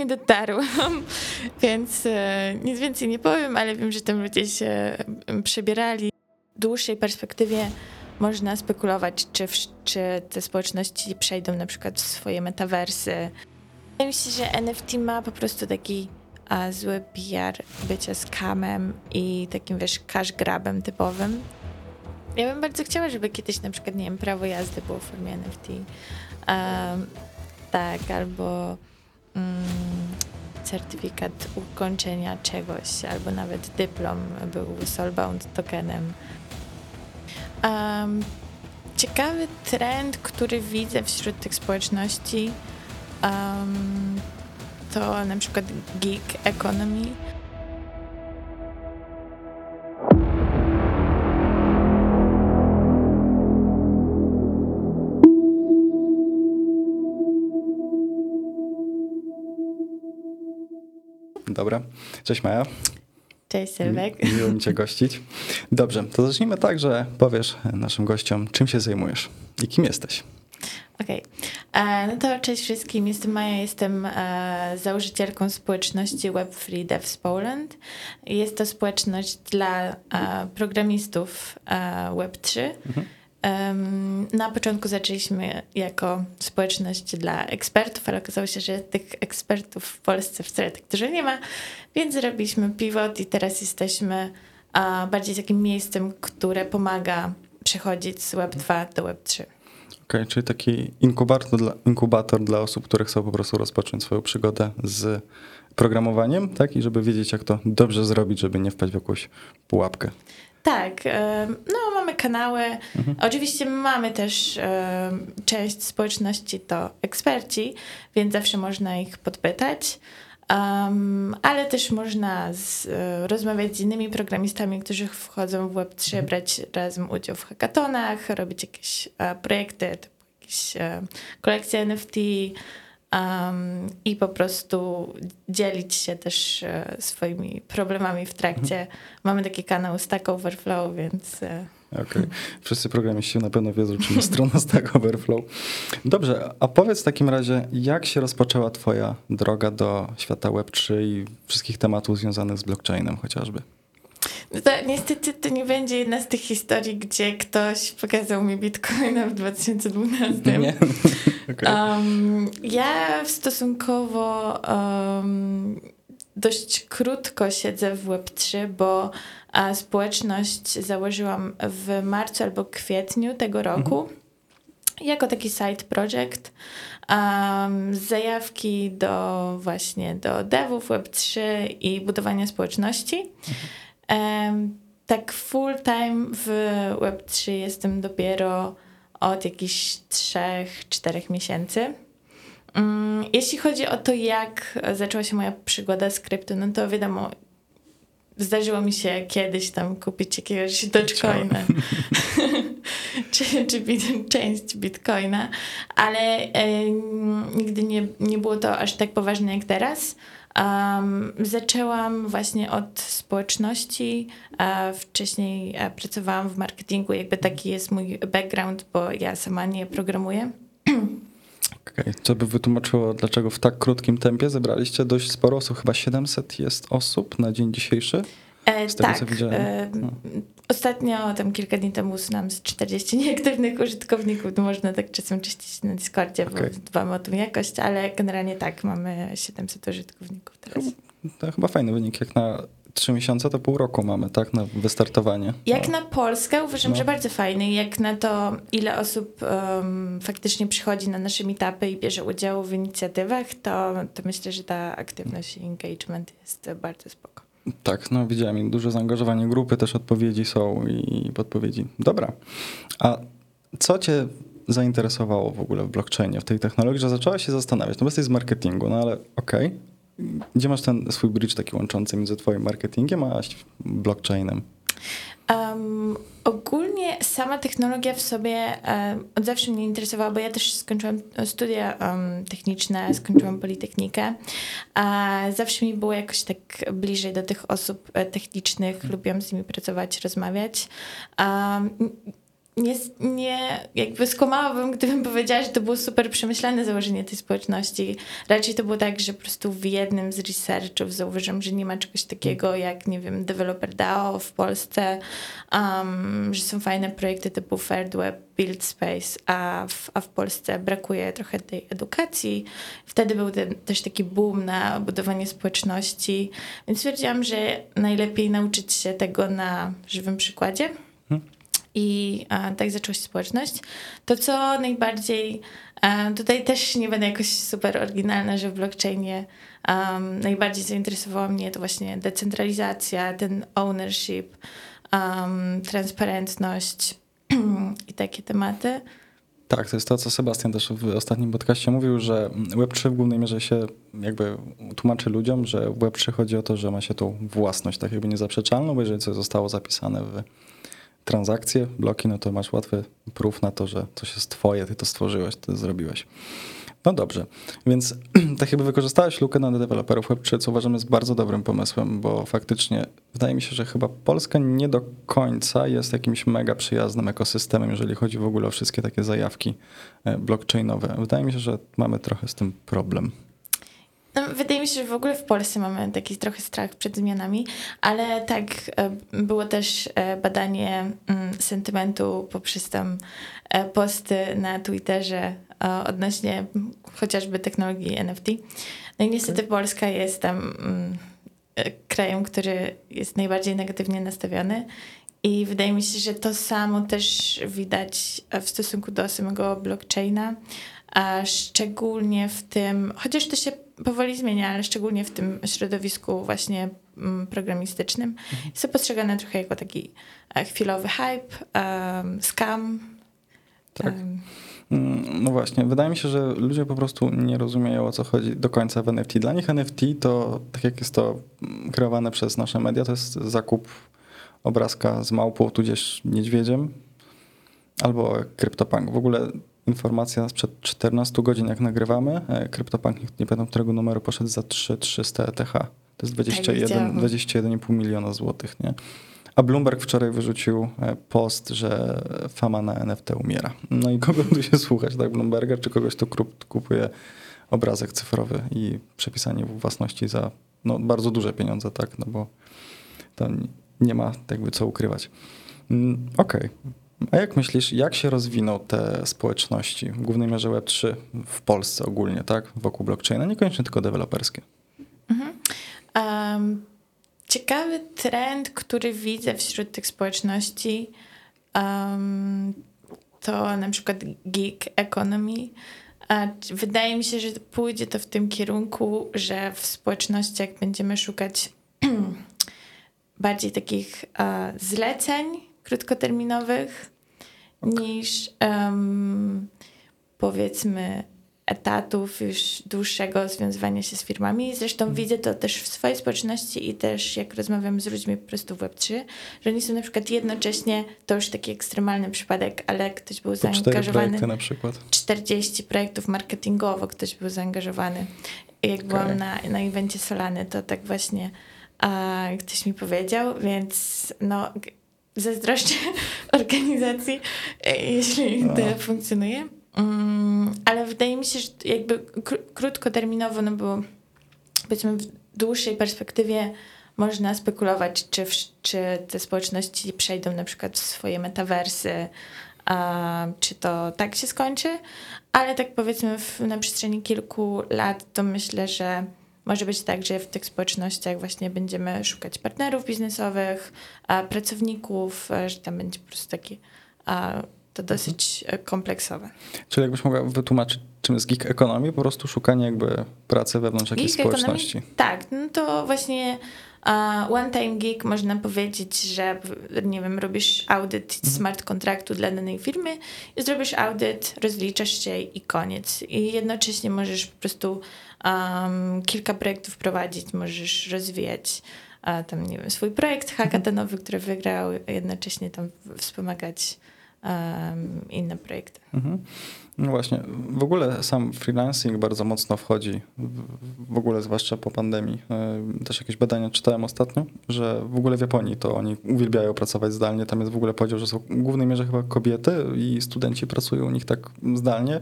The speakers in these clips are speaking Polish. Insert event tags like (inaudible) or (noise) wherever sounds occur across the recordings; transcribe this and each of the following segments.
nie dotarłam, (laughs) więc e, nic więcej nie powiem, ale wiem, że tam ludzie się przebierali. W dłuższej perspektywie można spekulować, czy, czy te społeczności przejdą na przykład w swoje metaversy. Wydaje mi się, że NFT ma po prostu taki a, zły PR bycia scamem i takim, wiesz, cash grabem typowym. Ja bym bardzo chciała, żeby kiedyś na przykład, nie wiem, prawo jazdy było w formie NFT. Um, tak, albo certyfikat ukończenia czegoś, albo nawet dyplom był soulbound tokenem. Um, ciekawy trend, który widzę wśród tych społeczności, um, to na przykład gig economy. Dobra. Cześć Maja. Cześć Sylwek. Miło mi Cię gościć. Dobrze, to zacznijmy tak, że powiesz naszym gościom, czym się zajmujesz i kim jesteś. Okej, okay. no to cześć wszystkim, jestem Maja, jestem e, założycielką społeczności Web Free Devs Poland. Jest to społeczność dla e, programistów e, Web3. Mhm. Na początku zaczęliśmy jako społeczność dla ekspertów, ale okazało się, że tych ekspertów w Polsce wcale tak dużo nie ma, więc zrobiliśmy pivot i teraz jesteśmy bardziej takim miejscem, które pomaga przechodzić z Web 2 do Web 3. Okej, okay, czyli taki inkubator dla, inkubator dla osób, które chcą po prostu rozpocząć swoją przygodę z programowaniem, tak? I żeby wiedzieć, jak to dobrze zrobić, żeby nie wpaść w jakąś pułapkę. Tak, no mamy kanały. Mhm. Oczywiście mamy też część społeczności to eksperci, więc zawsze można ich podpytać. Um, ale też można z, e, rozmawiać z innymi programistami, którzy wchodzą w Web3, mhm. brać razem udział w hackathonach, robić jakieś e, projekty, typu jakieś e, kolekcje NFT um, i po prostu dzielić się też e, swoimi problemami w trakcie. Mhm. Mamy taki kanał Stack Overflow, więc... E, Okej. Okay. Wszyscy programiści na pewno wiedzą, czym jest strona (laughs) Stack Overflow. Dobrze, a powiedz w takim razie, jak się rozpoczęła twoja droga do świata Web3 i wszystkich tematów związanych z blockchainem chociażby? To niestety to nie będzie jedna z tych historii, gdzie ktoś pokazał mi bitcoina w 2012. Nie. (laughs) okay. um, ja stosunkowo um, dość krótko siedzę w Web3, bo a społeczność założyłam w marcu albo kwietniu tego roku. Mhm. Jako taki side project, um, zajawki do właśnie do devów Web3 i budowania społeczności. Mhm. Tak full time w Web3 jestem dopiero od jakichś 3-4 miesięcy. Um, jeśli chodzi o to, jak zaczęła się moja przygoda z krypto, no to wiadomo, zdarzyło mi się kiedyś tam kupić jakiegoś Dogecoina, (laughs) czy, czy bit, część Bitcoina, ale nigdy nie, nie było to aż tak poważne jak teraz. Um, zaczęłam właśnie od społeczności, a wcześniej pracowałam w marketingu, jakby taki jest mój background, bo ja sama nie programuję. (clears throat) Okay. Co by wytłumaczyło, dlaczego w tak krótkim tempie zebraliście dość sporo osób? Chyba 700 jest osób na dzień dzisiejszy? E, z tego, tak. co widziałem. E, no. Ostatnio, tam kilka dni temu znam z 40 nieaktywnych użytkowników. To można tak czasem czyścić na Discordzie, okay. bo dbamy o tą jakość, ale generalnie tak, mamy 700 użytkowników teraz. To chyba fajny wynik, jak na trzy miesiące to pół roku mamy, tak, na wystartowanie. Jak no. na Polskę uważam, no. że bardzo fajny. Jak na to, ile osób um, faktycznie przychodzi na nasze meetupy i bierze udział w inicjatywach, to, to myślę, że ta aktywność i engagement jest bardzo spoko. Tak, no widziałem dużo zaangażowania grupy, też odpowiedzi są i podpowiedzi. Dobra. A co cię zainteresowało w ogóle w blockchainie, w tej technologii, że zaczęłaś się zastanawiać? No bo jesteś z marketingu, no ale okej, okay gdzie masz ten swój bridge taki łączący między twoim marketingiem a blockchainem? Um, ogólnie sama technologia w sobie um, od zawsze mnie interesowała, bo ja też skończyłam studia um, techniczne, skończyłam Politechnikę. A zawsze mi było jakoś tak bliżej do tych osób e, technicznych, hmm. lubiłam z nimi pracować, rozmawiać nie, nie, jakby skłamałabym, (laughs) gdybym powiedziała, że to było super przemyślane założenie tej społeczności. Raczej to było tak, że po prostu w jednym z researchów zauważyłam, że nie ma czegoś takiego jak, nie wiem, developer DAO w Polsce, um, że są fajne projekty typu Fair Web, Build Space, a w, a w Polsce brakuje trochę tej edukacji. Wtedy był ten, też taki boom na budowanie społeczności, więc stwierdziłam, że najlepiej nauczyć się tego na żywym przykładzie i a, tak zaczęła się społeczność. To, co najbardziej, a, tutaj też nie będę jakoś super oryginalna, że w blockchainie najbardziej zainteresowała mnie to właśnie decentralizacja, ten ownership, um, transparentność (clears throat) i takie tematy. Tak, to jest to, co Sebastian też w ostatnim podcaście mówił, że Web3 w głównej mierze się jakby tłumaczy ludziom, że w Web3 chodzi o to, że ma się tą własność, tak jakby niezaprzeczalną, bo jeżeli coś zostało zapisane w transakcje, bloki, no to masz łatwy prób na to, że coś jest twoje, ty to stworzyłeś, ty to zrobiłeś. No dobrze, więc (clears throat) tak jakby wykorzystałeś lukę na deweloperów Web3, co uważam jest bardzo dobrym pomysłem, bo faktycznie wydaje mi się, że chyba Polska nie do końca jest jakimś mega przyjaznym ekosystemem, jeżeli chodzi w ogóle o wszystkie takie zajawki e, blockchainowe. Wydaje mi się, że mamy trochę z tym problem. No, wydaje mi się, że w ogóle w Polsce mamy taki trochę strach przed zmianami, ale tak e, było też e, badanie mm, sentymentu poprzez tam e, posty na Twitterze odnośnie chociażby technologii NFT. No i niestety Polska jest tam mm, krajem, który jest najbardziej negatywnie nastawiony. I wydaje mi się, że to samo też widać w stosunku do samego blockchaina, a szczególnie w tym, chociaż to się powoli zmienia, ale szczególnie w tym środowisku właśnie mm, programistycznym, mhm. jest to postrzegane trochę jako taki e, chwilowy hype, um, scam. Tak. Um. No właśnie, wydaje mi się, że ludzie po prostu nie rozumieją o co chodzi do końca w NFT. Dla nich NFT to, tak jak jest to mm, kreowane przez nasze media, to jest zakup obrazka z małpą tudzież niedźwiedziem albo kryptopunk. W ogóle informacja sprzed 14 godzin, jak nagrywamy. E, CryptoPunk, nie pamiętam którego numeru, poszedł za 3300 ETH. To jest 21,5 21 miliona złotych, nie? A Bloomberg wczoraj wyrzucił e, post, że fama na NFT umiera. No i kogo tu się słuchać, tak? Bloomberga, czy kogoś, kto kupuje obrazek cyfrowy i przepisanie własności za no, bardzo duże pieniądze, tak? No bo to nie ma jakby co ukrywać. Mm, okej, okay. A jak myślisz, jak się rozwiną te społeczności, w głównej mierze Web3 w Polsce ogólnie, tak? Wokół blockchaina, niekoniecznie tylko deweloperskie? Mhm. Um, ciekawy trend, który widzę wśród tych społeczności, um, to na przykład gig economy. Wydaje mi się, że pójdzie to w tym kierunku, że w społecznościach będziemy szukać (clears throat) bardziej takich uh, zleceń, krótkoterminowych niż um, powiedzmy etatów już dłuższego związywania się z firmami. Zresztą hmm. widzę to też w swojej społeczności i też jak rozmawiam z ludźmi po prostu w Web3, że oni są na przykład jednocześnie, to już taki ekstremalny przypadek, ale ktoś był po zaangażowany. na przykład. 40 projektów marketingowo ktoś był zaangażowany. Jak okay. byłam na, na evencie Solany, to tak właśnie a, ktoś mi powiedział, więc no zazdroszczę (laughs) organizacji, e, jeśli to no. funkcjonuje. Um, ale wydaje mi się, że jakby krótkoterminowo, no bo powiedzmy w dłuższej perspektywie można spekulować, czy, w, czy te społeczności przejdą na przykład w swoje metaversy, a, czy to tak się skończy, ale tak powiedzmy w, na przestrzeni kilku lat to myślę, że może być tak, że w tych społecznościach właśnie będziemy szukać partnerów biznesowych, pracowników, że tam będzie po prostu takie to dosyć mhm. kompleksowe. Czyli jakbyś mogła wytłumaczyć, czym jest gig economy? Po prostu szukanie jakby pracy wewnątrz jakiejś społeczności. Tak, no to właśnie one time gig można powiedzieć, że nie wiem, robisz audyt mhm. smart kontraktu dla danej firmy i zrobisz audyt, rozliczasz się i koniec. I jednocześnie możesz po prostu um, kilka projektów prowadzić, możesz rozwijać a tam, nie wiem, swój projekt hackathonowy, który wygrał, jednocześnie tam wspomagać um, inne projekty. Mhm. No właśnie, w ogóle sam freelancing bardzo mocno wchodzi, w ogóle zwłaszcza po pandemii. E, też jakieś badania czytałem ostatnio, że w ogóle w Japonii to oni uwielbiają pracować zdalnie. Tam jest w ogóle podział, że są w głównej mierze chyba kobiety i studenci pracują u nich tak zdalnie.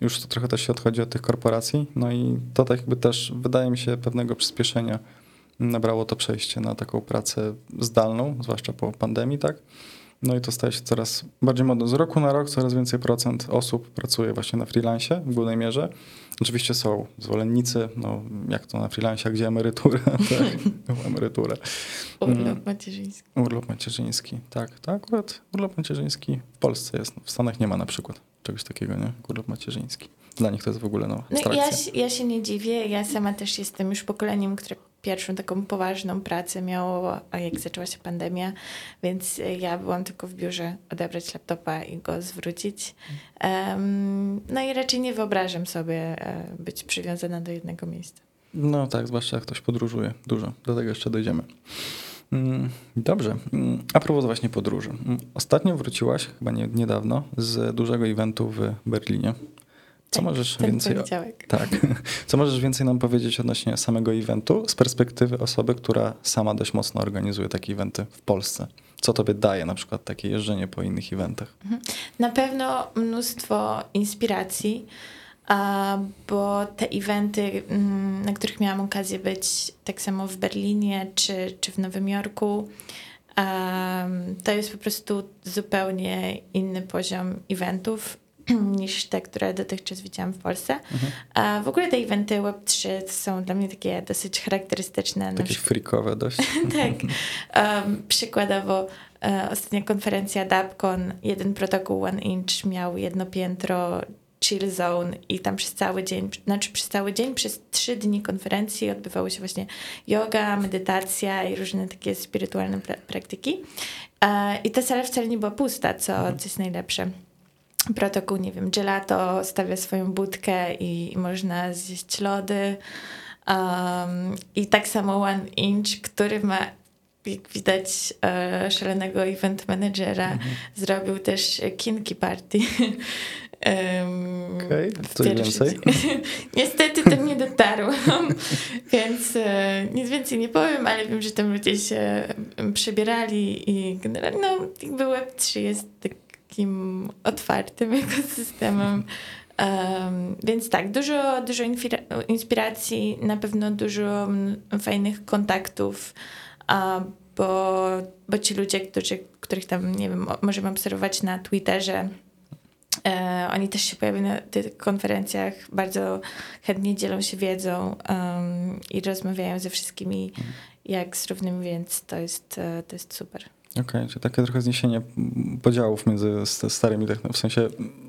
Już to trochę też się odchodzi od tych korporacji. No i to tak jakby też wydaje mi się pewnego przyspieszenia nabrało to przejście na taką pracę zdalną, zwłaszcza po pandemii, tak? No i to staje się coraz bardziej modne. Z roku na rok coraz więcej procent osób pracuje właśnie na freelancie w głównej mierze. Oczywiście są zwolennicy, no jak to na freelancie, gdzie emerytura, (laughs) tak, emeryturę. Urlop mm. macierzyński. Urlop macierzyński, tak, tak, akurat urlop macierzyński w Polsce jest, w Stanach nie ma na przykład czegoś takiego, nie? Urlop macierzyński. Dla nich to jest w ogóle no, no ja, ja się nie dziwię, ja sama też jestem już pokoleniem, które pierwszą taką poważną pracę miało, jak zaczęła się pandemia, więc ja byłam tylko w biurze odebrać laptopa i go zwrócić. Um, no i raczej nie wyobrażam sobie e, być przywiązana do jednego miejsca. No tak, zwłaszcza jak ktoś podróżuje dużo. Do tego jeszcze dojdziemy. Mm, dobrze. Mm, a propos właśnie podróży. Mm, ostatnio wróciłaś, chyba nie, niedawno, z dużego eventu w Berlinie. Co tak, możesz więcej Tak. (laughs) Co możesz więcej nam powiedzieć odnośnie samego eventu z perspektywy osoby, która sama dość mocno organizuje takie eventy w Polsce? Co tobie daje na przykład takie jeżdżenie po innych eventach? Mhm. Na pewno mnóstwo inspiracji, bo te eventy, mm, na których miałam okazję być tak samo w Berlinie czy, czy w Nowym Jorku, to jest po prostu zupełnie inny poziom eventów (clears throat) niż te, które dotychczas widziałam w Polsce. Mhm. A w ogóle te eventy Web3 są dla mnie takie dosyć charakterystyczne. Takie freakowe dość. (laughs) tak. Um, przykładowo e, ostatnia konferencja DAPCON, jeden protokół One Inch miał jedno piętro chill zone i tam przez cały dzień, znaczy przez cały dzień, przez trzy dni konferencji odbywały się właśnie yoga, medytacja i różne takie spirytualne pra praktyki. E, I ta sala wcale nie była pusta, co, mhm. co jest najlepsze protokół, nie wiem, gelato stawia swoją budkę i, i można zjeść lody. Um, I tak samo One Inch, który ma, jak widać, e, szalonego event managera, mhm. zrobił też kinki party. (laughs) um, Okej, okay. coś więcej? (laughs) Niestety tam nie dotarłam, (laughs) więc e, nic więcej nie powiem, ale wiem, że tam ludzie się przebierali i generalnie no, jakby Web3 jest tak takim otwartym (laughs) ekosystemem. Um, więc tak, dużo, dużo inspiracji, na pewno dużo fajnych kontaktów, a, bo, bo ci ludzie, którzy, których tam, nie wiem, możemy obserwować na Twitterze, e, oni też się pojawiają na tych konferencjach, bardzo chętnie dzielą się wiedzą um, i rozmawiają ze wszystkimi jak z równymi, więc to jest, e, to jest super. Okej, okay, czyli takie trochę zniesienie podziałów między starymi, w sensie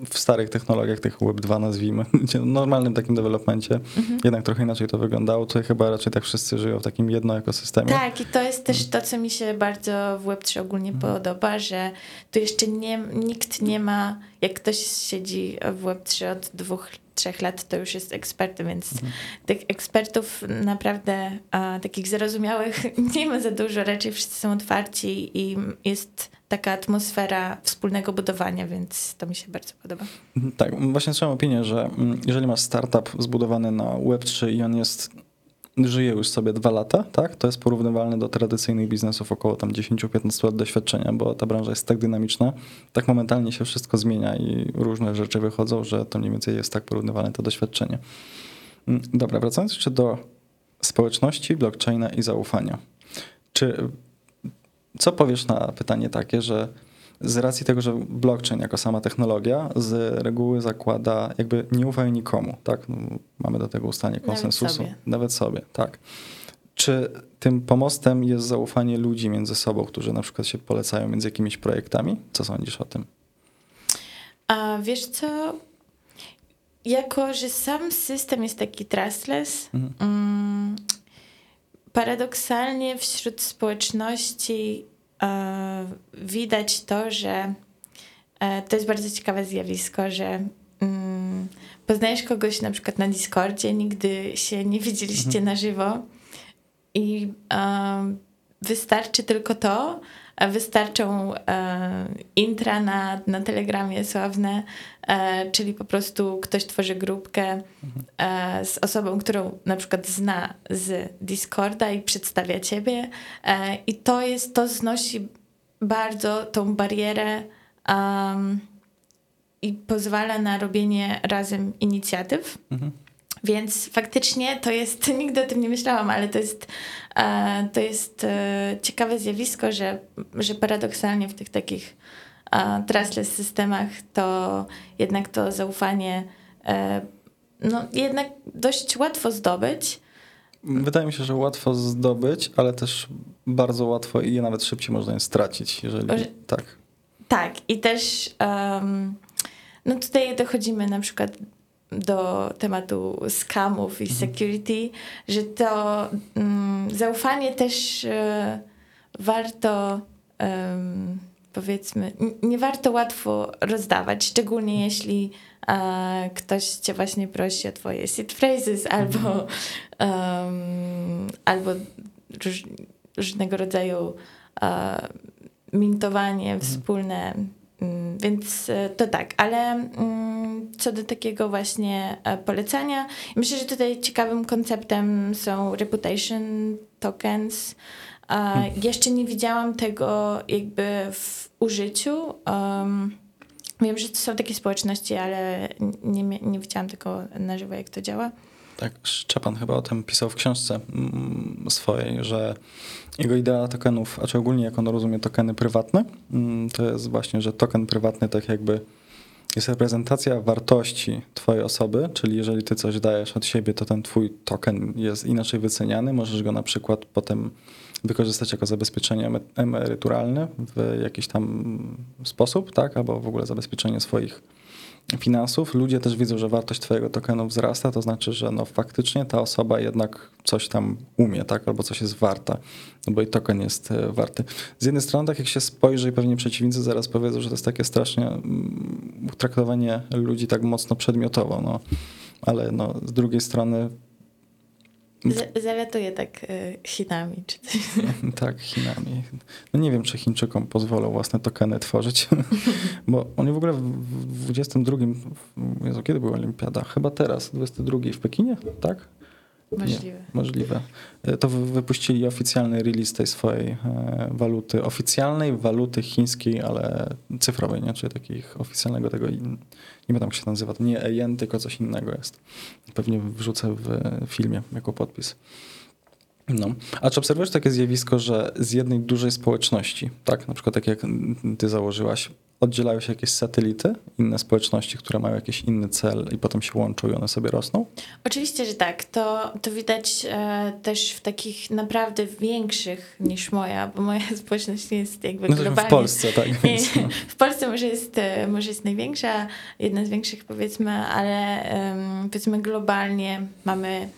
w starych technologiach, tych Web 2 nazwijmy, (laughs) w normalnym takim developmencie, mhm. jednak trochę inaczej to wyglądało. Tutaj chyba raczej tak wszyscy żyją w takim jedno ekosystemie. Tak, i to jest też to, co mi się bardzo w Web3 ogólnie mhm. podoba, że tu jeszcze nie, nikt nie ma, jak ktoś siedzi w Web3 od dwóch trzech lat to już jest ekspertem, więc mhm. tych ekspertów naprawdę a, takich zrozumiałych (laughs) nie ma za dużo, raczej wszyscy są otwarci i jest taka atmosfera wspólnego budowania, więc to mi się bardzo podoba. Tak, właśnie słyszałem opinię, że mm, jeżeli masz startup zbudowany na Web3 i on jest żyje już sobie dwa lata, tak? To jest porównywalne do tradycyjnych biznesów około tam 10-15 lat doświadczenia, bo ta branża jest tak dynamiczna, tak momentalnie się wszystko zmienia i różne rzeczy wychodzą, że to mniej więcej jest tak porównywalne to doświadczenie. Mm, dobra, wracając jeszcze do społeczności, blockchaina i zaufania. Czy co powiesz na pytanie takie, że z racji tego, że blockchain jako sama technologia z reguły zakłada jakby nie ufaj nikomu, tak? No, mamy do tego ustanie konsensusu. Nawet sobie. Nawet sobie, tak. Czy tym pomostem jest zaufanie ludzi między sobą, którzy na przykład się polecają między jakimiś projektami? Co sądzisz o tym? A wiesz co? Jako, że sam system jest taki trustless, mhm. mm, paradoksalnie wśród społeczności widać to, że e, to jest bardzo ciekawe zjawisko, że mm, poznajesz kogoś na przykład na Discordzie, nigdy się nie widzieliście mhm. na żywo i wystarczy tylko to, wystarczą e, intra na, na Telegramie sławne, e, czyli po prostu ktoś tworzy grupkę e, z osobą, którą na przykład zna z Discorda i przedstawia ciebie i to jest, to znosi bardzo tą barierę um, i pozwala na robienie razem inicjatyw. Mhm. Więc faktycznie to jest, (laughs) nigdy o tym nie myślałam, ale to jest, e, to jest e, ciekawe zjawisko, że, że paradoksalnie w tych takich e, trustless systemach to jednak to zaufanie no, jednak dość łatwo zdobyć. Wydaje mi się, że łatwo zdobyć, ale też bardzo łatwo i nawet szybciej można je stracić, jeżeli tak. Tak, i też um, no tutaj dochodzimy na przykład do tematu scamów i mhm. security, że to um, zaufanie też e, warto um, powiedzmy, nie warto łatwo rozdawać, szczególnie mhm. jeśli e, ktoś cię właśnie prosi o twoje seed phrases albo, um, albo róż, różnego rodzaju e, mintowanie mhm. wspólne więc e, to tak, ale mm, co do takiego właśnie e, polecania, myślę, że tutaj ciekawym konceptem są reputation tokens. Hmm. Jeszcze nie widziałam tego jakby w użyciu. Wiem, że to są takie społeczności, ale nie, nie widziałam tego na żywo, jak to działa. Tak, Szczepan chyba o tym pisał w książce mm, swojej, że jego idea tokenów, a czy ogólnie jak on rozumie tokeny prywatne, mm, to jest właśnie, że token prywatny tak jakby jest reprezentacja wartości twojej osoby, czyli jeżeli ty coś dajesz od siebie, to ten twój token jest inaczej wyceniany, możesz go na przykład potem wykorzystać jako zabezpieczenie emeryturalne w jakiś tam sposób, tak, albo w ogóle zabezpieczenie swoich finansów, ludzie też widzą, że wartość twojego tokenu wzrasta, to znaczy, że no faktycznie ta osoba jednak coś tam umie, tak, albo coś jest warta, no bo i token jest e, warty. Z jednej strony, tak jak się spojrzy i pewnie przeciwnicy zaraz powiedzą, że to jest takie strasznie mm, traktowanie ludzi tak mocno przedmiotowo, no, ale no, z drugiej strony Zalatuje tak e, Chinami czy coś. (laughs) tak, Chinami. No nie wiem, czy Chińczykom pozwolą własne tokeny tworzyć, (laughs) bo oni w ogóle w 22, Jezu, kiedy była olimpiada? Chyba teraz, 22 w Pekinie, tak? Możliwe. Możliwe. E, to wypuścili oficjalny release tej swojej e, waluty, oficjalnej waluty chińskiej, ale cyfrowej, nie? Czyli takich oficjalnego tego, nie wiem jak się nazywa, to nie EIN, tylko coś innego jest. Pewnie wrzucę w filmie jako podpis. No. A czy obserwujesz takie zjawisko, że z jednej dużej społeczności, tak, na przykład tak jak ty założyłaś, oddzielają się jakieś satelity, inne społeczności, które mają jakiś inny cel i potem się łączą i one sobie rosną? Oczywiście, że tak. To, to widać e, też w takich naprawdę większych niż moja, bo moja (laughs) społeczność jest jakby no globalnie. w Polsce, tak. (laughs) Nie, w Polsce może jest, e, może jest największa, jedna z większych powiedzmy, ale um, powiedzmy globalnie mamy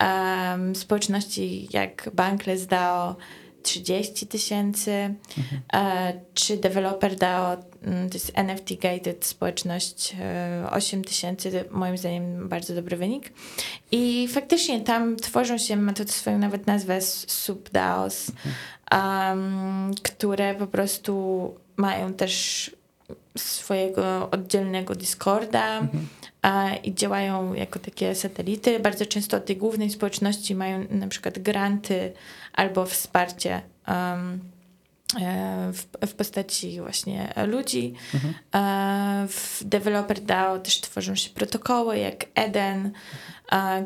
um, społeczności jak Bankless DAO 30 tysięcy, mhm. E, czy Developer DAO, to jest NFT Gated społeczność 8 e, tysięcy, moim zdaniem bardzo dobry wynik. I faktycznie tam tworzą się, ma to swoją nawet nazwę subDAOs, um, które po prostu mają też swojego oddzielnego Discorda, mhm i działają jako takie satelity. Bardzo często od tej głównej społeczności mają na przykład granty albo wsparcie um, w, w, postaci właśnie ludzi. Mhm. E, w Developer DAO też tworzą się protokoły jak Eden,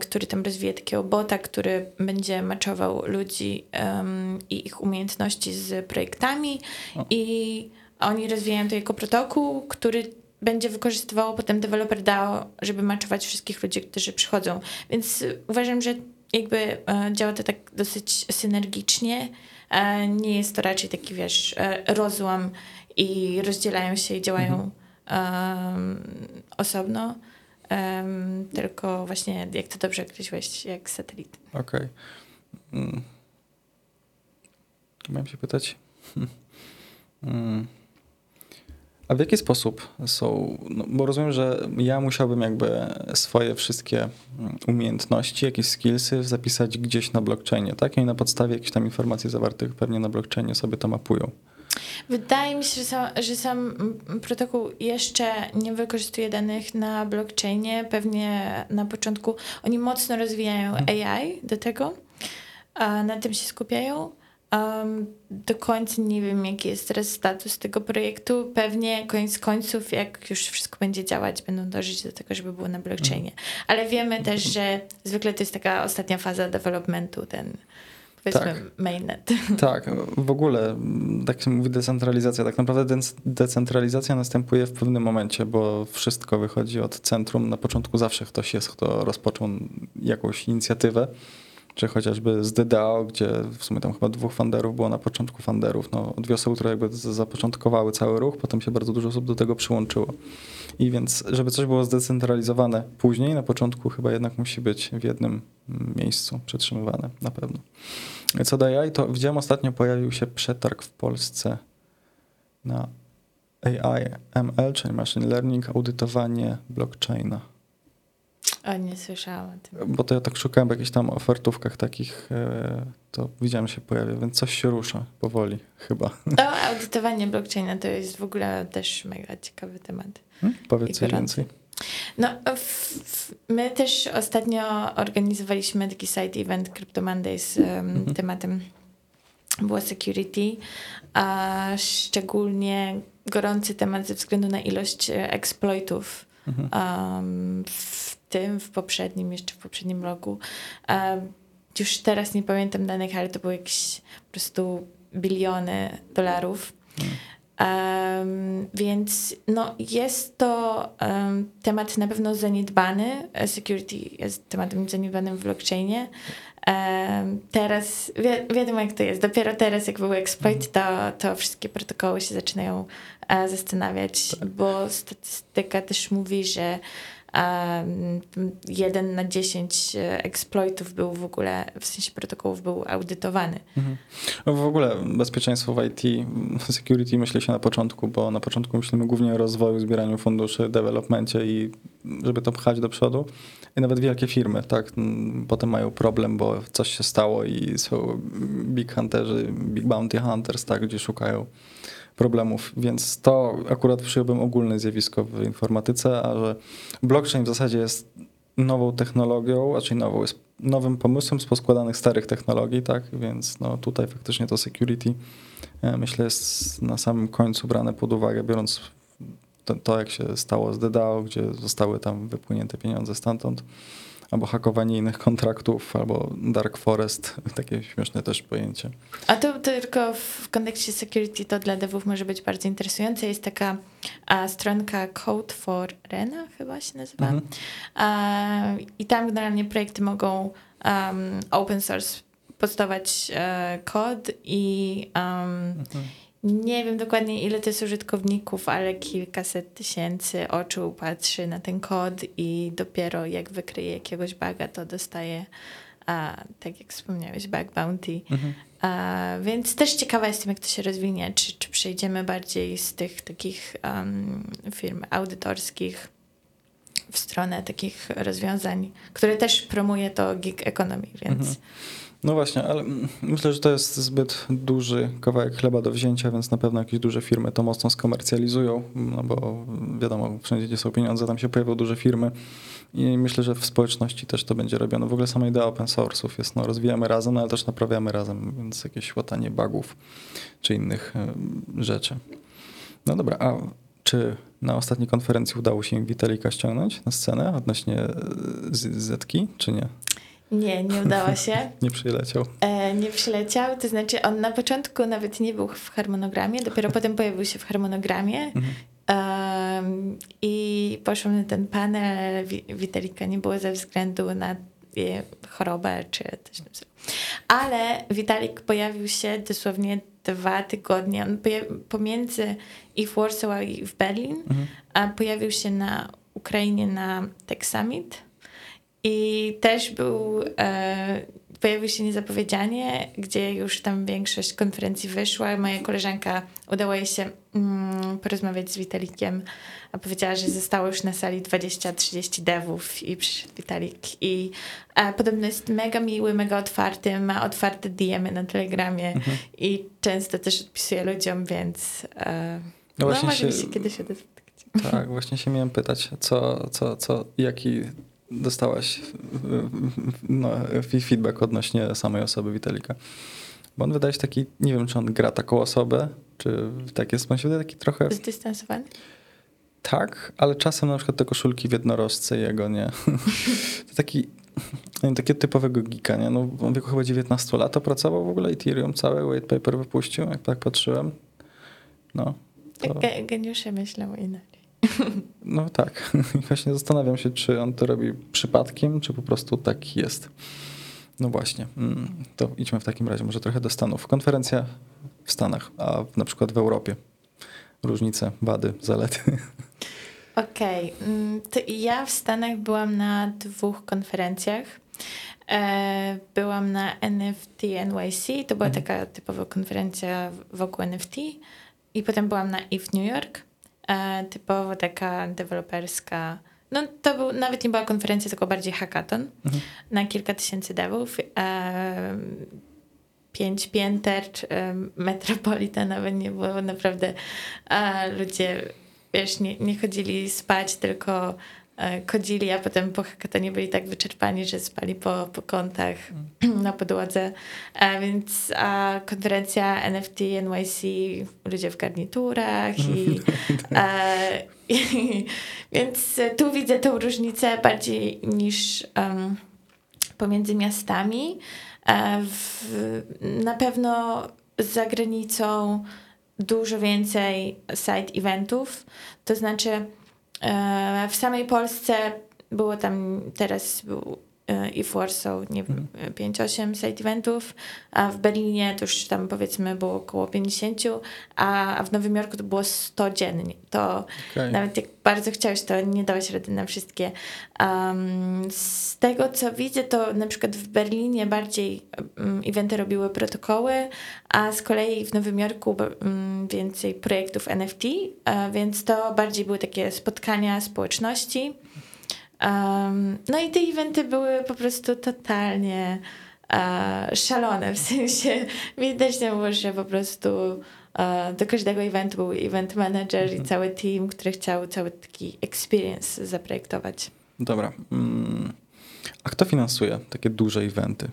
który tam rozwija takiego bota, który będzie maczował ludzi um, i ich umiejętności z projektami o. i oni rozwijają to jako protokół, który będzie wykorzystywało potem deweloper DAO, żeby maczować wszystkich ludzi, którzy przychodzą. Więc uważam, że jakby e, działa to tak dosyć synergicznie. E, nie jest to raczej taki, wiesz, e, rozłam i rozdzielają się i działają mhm. osobno, tylko właśnie, jak to dobrze określiłeś, jak satelity. Okej. Okay. Hmm. Miałem się pytać. Hmm. (laughs) A w jaki sposób są, no bo rozumiem, że ja musiałbym jakby swoje wszystkie mm, umiejętności, jakieś skillsy zapisać gdzieś na blockchainie, tak? I na podstawie jakichś tam informacji zawartych pewnie na blockchainie sobie to mapują. Wydaje mi się, że sam, że sam protokół jeszcze nie wykorzystuje danych na blockchainie. Pewnie na początku oni mocno rozwijają mhm. AI do tego, a na tym się skupiają. Um, do końca nie wiem, jaki jest teraz status tego projektu. Pewnie koniec końców, jak już wszystko będzie działać, będą dążyć do tego, żeby było na blockchainie. Mhm. Ale wiemy też, że zwykle to jest taka ostatnia faza developmentu, ten powiedzmy tak. mainnet. (laughs) Tak, w ogóle, tak się mówi decentralizacja. Tak naprawdę decentralizacja następuje w pewnym momencie, bo wszystko wychodzi od centrum. Na początku zawsze ktoś jest, kto rozpoczął jakąś inicjatywę czy chociażby z DDAO, gdzie w sumie tam chyba dwóch funderów było na początku funderów, no od wioseł, które jakby zapoczątkowały cały ruch, potem się bardzo dużo osób do tego przyłączyło. I więc, żeby coś było zdecentralizowane później, na początku chyba jednak musi być w jednym miejscu przetrzymywane, na pewno. Co do AI, to widziałem ostatnio pojawił się przetarg w Polsce na AI, ML, czyli Machine Learning, audytowanie blockchaina. A nie słyszałam o tym. Bo to ja tak szukałem w jakichś tam ofertówkach takich, e, to widziałem się pojawia, więc coś się rusza powoli chyba. To audytowanie blockchaina to jest w ogóle też mega ciekawy temat. Hmm? Powiedz coś więcej. No, w, w, my też ostatnio organizowaliśmy taki side event Crypto Mondays um, mhm. tematem było security, a szczególnie gorący temat ze względu na ilość e, exploitów mhm. um, w tym, w poprzednim, jeszcze w poprzednim roku. Już teraz nie pamiętam danych, ale to były jakieś po prostu biliony dolarów. Um, więc no, jest to um, temat na pewno zaniedbany. Security jest tematem zaniedbanym w blockchainie. Um, teraz wi wiadomo, jak to jest. Dopiero teraz, jak był exploit, to, to wszystkie protokoły się zaczynają uh, zastanawiać, bo statystyka też mówi, że jeden na dziesięć e, exploitów był w ogóle, w sensie protokołów był audytowany. Mhm. No w ogóle bezpieczeństwo w IT, security myśli się na początku, bo na początku myślimy głównie o rozwoju, zbieraniu funduszy, developmencie i żeby to pchać do przodu. I nawet wielkie firmy, tak, potem mają problem, bo coś się stało i są big hunterzy, big bounty hunters, tak, gdzie szukają problemów, więc to akurat przyjąłbym ogólne zjawisko w informatyce, a że blockchain w zasadzie jest nową technologią, a czyli nową, jest nowym pomysłem z poskładanych starych technologii, tak, więc no tutaj faktycznie to security e, myślę jest na samym końcu brane pod uwagę, biorąc to, to jak się stało z DDAO, gdzie zostały tam wypłynięte pieniądze stamtąd, albo hakowanie innych kontraktów, albo Dark Forest, takie śmieszne też pojęcie. A to tylko w kontekście security to dla devów może być bardzo interesujące. Jest taka a, stronka Code for Rena chyba się nazywa. Mhm. A, I tam generalnie projekty mogą um, open source postować e, kod i um, mhm nie wiem dokładnie ile to jest użytkowników, ale kilkaset tysięcy oczu patrzy na ten kod i dopiero jak wykryje jakiegoś buga, to dostaje, a, tak jak wspomniałeś, bug bounty. Mhm. A, więc też ciekawa jestem, jak to się rozwinie. Czy, czy przejdziemy bardziej z tych takich um, firm audytorskich w stronę takich rozwiązań, które też promuje to gig economy, więc... Mhm. No właśnie, ale myślę, że to jest zbyt duży kawałek chleba do wzięcia, więc na pewno jakieś duże firmy to mocno skomercjalizują, no bo wiadomo, wszędzie gdzie są pieniądze, tam się pojawią duże firmy i myślę, że w społeczności też to będzie robione. W ogóle sama idea open source'ów jest, no rozwijamy razem, no, ale też naprawiamy razem, więc jakieś łatanie bugów czy innych rzeczy. No dobra, a czy na ostatniej konferencji udało się Witalika ściągnąć na scenę odnośnie e, Zetki, czy nie? Nie, nie udało się. (laughs) nie przyleciał. E, nie przyleciał, to znaczy on na początku nawet nie był w harmonogramie, dopiero potem pojawił się w harmonogramie. Um, I poszłam na ten panel, ale Witalika nie było ze względu na chorobę czy coś tam. Ale Witalik pojawił się dosłownie dwa tygodnie. On pomiędzy i w Warsaw i w Berlin, mhm. a pojawił się na Ukrainie na Tech Summit I też był, e, pojawił się niezapowiedzianie, gdzie już tam większość konferencji wyszła. Moja koleżanka udało jej się mm, porozmawiać z Witalikiem, a powiedziała, że zostało już na sali 20-30 devów i przyszedł Witalik. I e, podobno jest mega miły, mega otwarty, ma otwarte DM-y na Telegramie mhm. i często też odpisuje ludziom, więc e, no, no może się, się kiedyś odezwać. Tak, właśnie się miałem pytać, co, co, co, jaki dostałaś no, feedback odnośnie samej osoby Witalika? Bo on wydaje się taki, nie wiem, czy on gra taką osobę, czy tak jest, on się wydaje taki trochę... Zdystansowany? Tak, ale czasem na przykład te koszulki w jednorożce jego, nie? (laughs) to taki, nie takie typowego geeka, nie? No, on w wieku chyba 19 lat opracował w ogóle Ethereum, całe white paper wypuścił, jak tak patrzyłem. No. To... Geniusze myślą inaczej. (laughs) No tak. Właśnie zastanawiam się, czy on to robi przypadkiem, czy po prostu tak jest. No właśnie. Mm, to idźmy w takim razie może trochę do Stanów. Konferencja w Stanach, a na przykład w Europie. Różnice, wady, zalety. (laughs) Okej. Okay. Mm, ja w Stanach byłam na dwóch konferencjach. E, byłam na NFT NYC, to była mhm. taka typowa konferencja wokół NFT. I potem byłam na EVE New York. E, typowo taka deweloperska. No to był, nawet nie była konferencja, tylko bardziej hackathon mhm. na kilka tysięcy devów. E, pięć pięter, e, metropolita nawet nie było, naprawdę e, ludzie, wiesz, nie, nie chodzili spać, tylko kodzili, a potem po hackathonie byli tak wyczerpani, że spali po, po kątach mm. (clears throat) na podłodze. A e, więc a konferencja NFT NYC, ludzie w garniturach i, a, e, i (laughs) więc tu widzę tą różnicę bardziej niż um, pomiędzy miastami. W, na pewno za granicą dużo więcej side eventów, to znaczy E, w samej Polsce było tam teraz był e, i w Warsaw, nie wiem, mhm. 5-8 side eventów, a w Berlinie to już tam powiedzmy było około 50, a, w Nowym Jorku to było 100 dziennie. To okay. nawet jak bardzo chciałeś, to nie dałeś rady na wszystkie. Um, z tego co widzę, to na przykład w Berlinie bardziej um, eventy robiły protokoły, a z kolei w Nowym Jorku um, więcej projektów NFT, uh, więc to bardziej były takie spotkania społeczności. Um, no i te eventy były po prostu totalnie uh, szalone, w sensie (laughs) widać było, że po prostu uh, do każdego eventu był event manager mhm. i cały team, który chciał cały taki experience zaprojektować. Dobra. Mm. A kto finansuje takie duże eventy?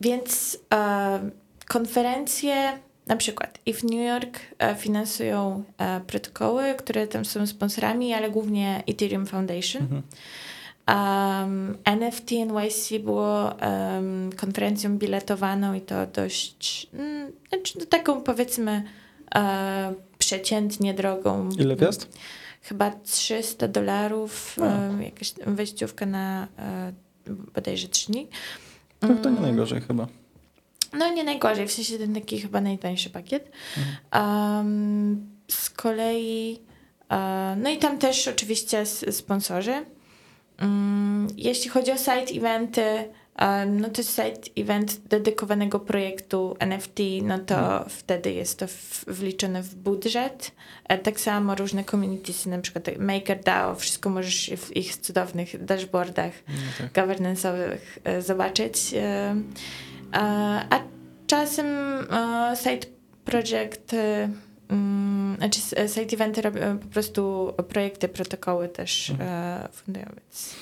Więc uh, konferencje na przykład i w New York e, finansują e, protokoły, które tam są sponsorami, ale głównie Ethereum Foundation. Mhm. Um, NFT NYC było um, konferencją biletowaną i to dość, mm, znaczy taką powiedzmy e, przeciętnie drogą. Ile gwiazd? Chyba 300 dolarów, um, jakaś wejściówka na e, bodajże 3 dni. To, to nie mm. najgorzej chyba. No nie najgorzej, w sensie ten taki chyba najtańszy pakiet. Um, z kolei, uh, no i tam też oczywiście sponsorzy. Um, jeśli chodzi o site eventy, no to site event dedykowanego projektu NFT, no to hmm. wtedy jest to w, wliczone w budżet. E, tak samo różne communities, na przykład MakerDAO, wszystko możesz w ich cudownych dashboardach no tak. governance'owych e, zobaczyć. E, a czasem side project, mm, znaczy side eventy robią po prostu projekty, protokoły też mhm. fundują, więc...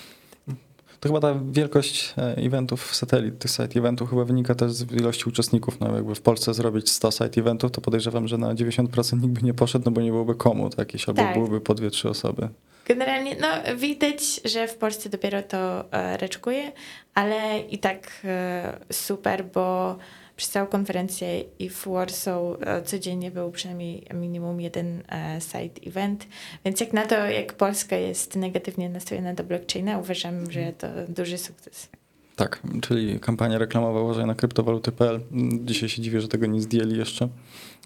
To chyba ta wielkość e, eventów, satelit tych site eventów chyba wynika też z ilości uczestników. No jakby w Polsce zrobić 100 site eventów, to podejrzewam, że na 90% nikt by nie poszedł, no bo nie byłoby komu to jakieś, albo tak. byłyby po dwie, trzy osoby. Generalnie, no widać, że w Polsce dopiero to e, reczkuje, ale i tak e, super, bo przez całą konferencję i w Warsaw e, codziennie był przynajmniej minimum jeden e, side event. Więc jak na to, jak Polska jest negatywnie nastawiona do blockchaina, uważam, że to duży sukces. Tak, czyli kampania reklamowa uważaj na kryptowaluty.pl. Dzisiaj się dziwię, że tego nie zdjęli jeszcze.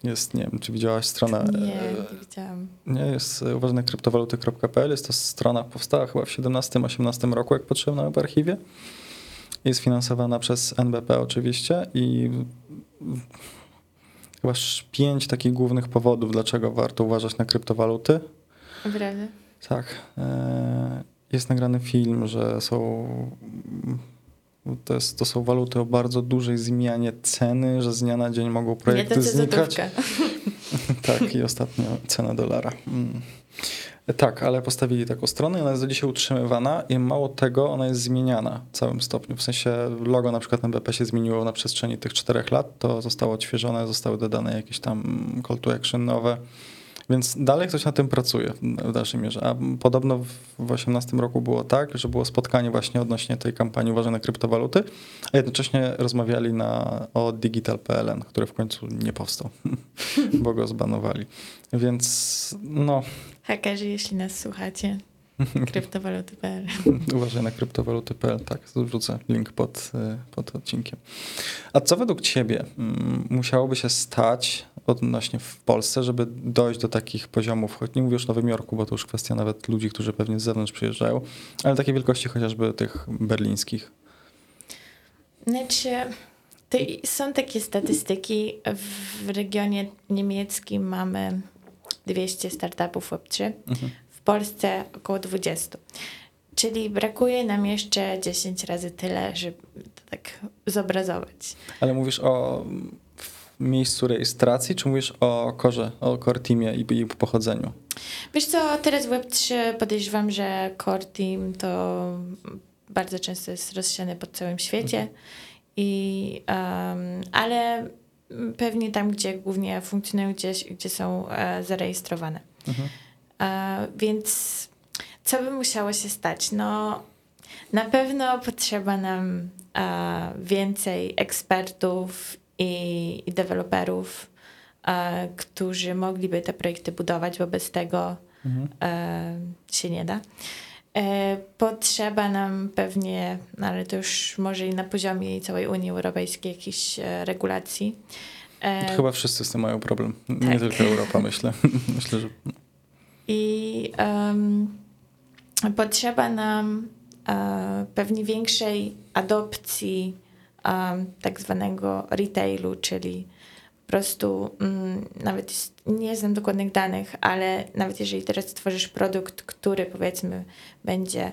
Jest, nie wiem, czy widziałaś stronę. Nie, nie widziałam. Nie, jest uważaj na kryptowaluty.pl. Jest to strona, powstała chyba w 17-18 roku, jak patrzyłem na archiwie. Jest finansowana przez NBP oczywiście i chyba pięć takich głównych powodów, dlaczego warto uważać na kryptowaluty. Naprawdę? Tak. E, jest nagrany film, że są. To, jest, to są waluty o bardzo dużej zmianie ceny, że z dnia na dzień mogą projekty Nie znikać. (laughs) tak, i ostatnio cena dolara. Mm. Tak, ale postawili taką stronę i ona jest do dzisiaj utrzymywana i mało tego, ona jest zmieniana w całym stopniu. W sensie logo na przykład MBP się zmieniło na przestrzeni tych czterech lat, to zostało odświeżone, zostały dodane jakieś tam call to action nowe. Więc dalej ktoś na tym pracuje w dalszej mierze. A podobno w 2018 roku było tak, że było spotkanie właśnie odnośnie tej kampanii uważaj na kryptowaluty, a jednocześnie rozmawiali na, o digital.pl, który w końcu nie powstał, (laughs) bo go zbanowali. Więc no... Hakerzy, jeśli nas słuchacie, (laughs) kryptowaluty.pl. Uważaj na kryptowaluty.pl, tak, wrzucę link pod, y, pod odcinkiem. A co według ciebie mm, musiałoby się stać odnośnie w Polsce, żeby dojść do takich poziomów, choć nie mówię już o Nowym Jorku, bo to już kwestia nawet ludzi, którzy pewnie z zewnątrz przyjeżdżają, ale takiej wielkości chociażby tych berlińskich? Znaczy, to są takie statystyki. W regionie niemieckim mamy 200 startupów Web3, mhm. W Polsce około 20. Czyli brakuje nam jeszcze 10 razy tyle, żeby to tak zobrazować. Ale mówisz o miejscu rejestracji, czy mówisz o korze, o core teamie i, i pochodzeniu? Wiesz co, teraz Web3 podejrzewam, że core team to bardzo często jest rozsiany po całym świecie, mhm. i, um, ale pewnie tam, gdzie głównie funkcjonują, gdzieś, gdzie są e, zarejestrowane. Mhm. E, więc co by musiało się stać? No, na pewno potrzeba nam e, więcej ekspertów i, i deweloperów, e, którzy mogliby te projekty budować, bo bez tego mhm. się nie da. Potrzeba nam pewnie, no ale to już może i na poziomie całej Unii Europejskiej jakichś regulacji. Chyba wszyscy z tym mają problem. Tak. Nie tylko Europa, myślę. (laughs) myślę, że... I potrzeba nam e, pewnie większej adopcji um, tak zwanego retailu, czyli po prostu um, nawet nie znam dokładnych danych, ale nawet jeżeli teraz stworzysz produkt, który powiedzmy będzie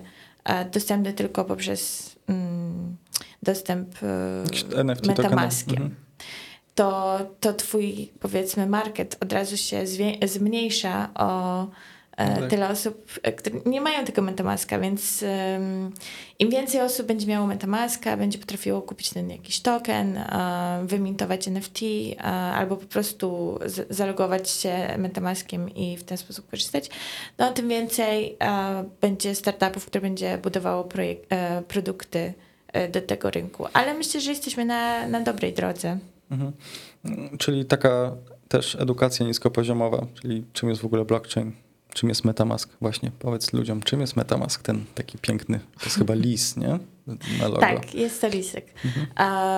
uh, dostępny tylko poprzez um, dostęp uh, Metamaskiem, mhm. To, to twój powiedzmy market od razu się zmniejsza o E, tak. tyle osób, e, które nie mają tego Metamaska, więc um, im więcej osób będzie miało Metamaska, będzie potrafiło kupić ten jakiś token, uh, wymintować NFT albo po prostu zalogować się Metamaskiem i w ten sposób korzystać, no tym więcej będzie startupów, które będzie budowało produkty do tego rynku. Ale myślę, że jesteśmy na, na dobrej drodze. Mhm. Czyli taka też edukacja niskopoziomowa, czyli czym jest w ogóle blockchain? Czym jest Metamask? Właśnie powiedz ludziom, czym jest Metamask, ten taki piękny, to jest chyba lis, nie? Na logo. Tak, jest to lisek. Mhm.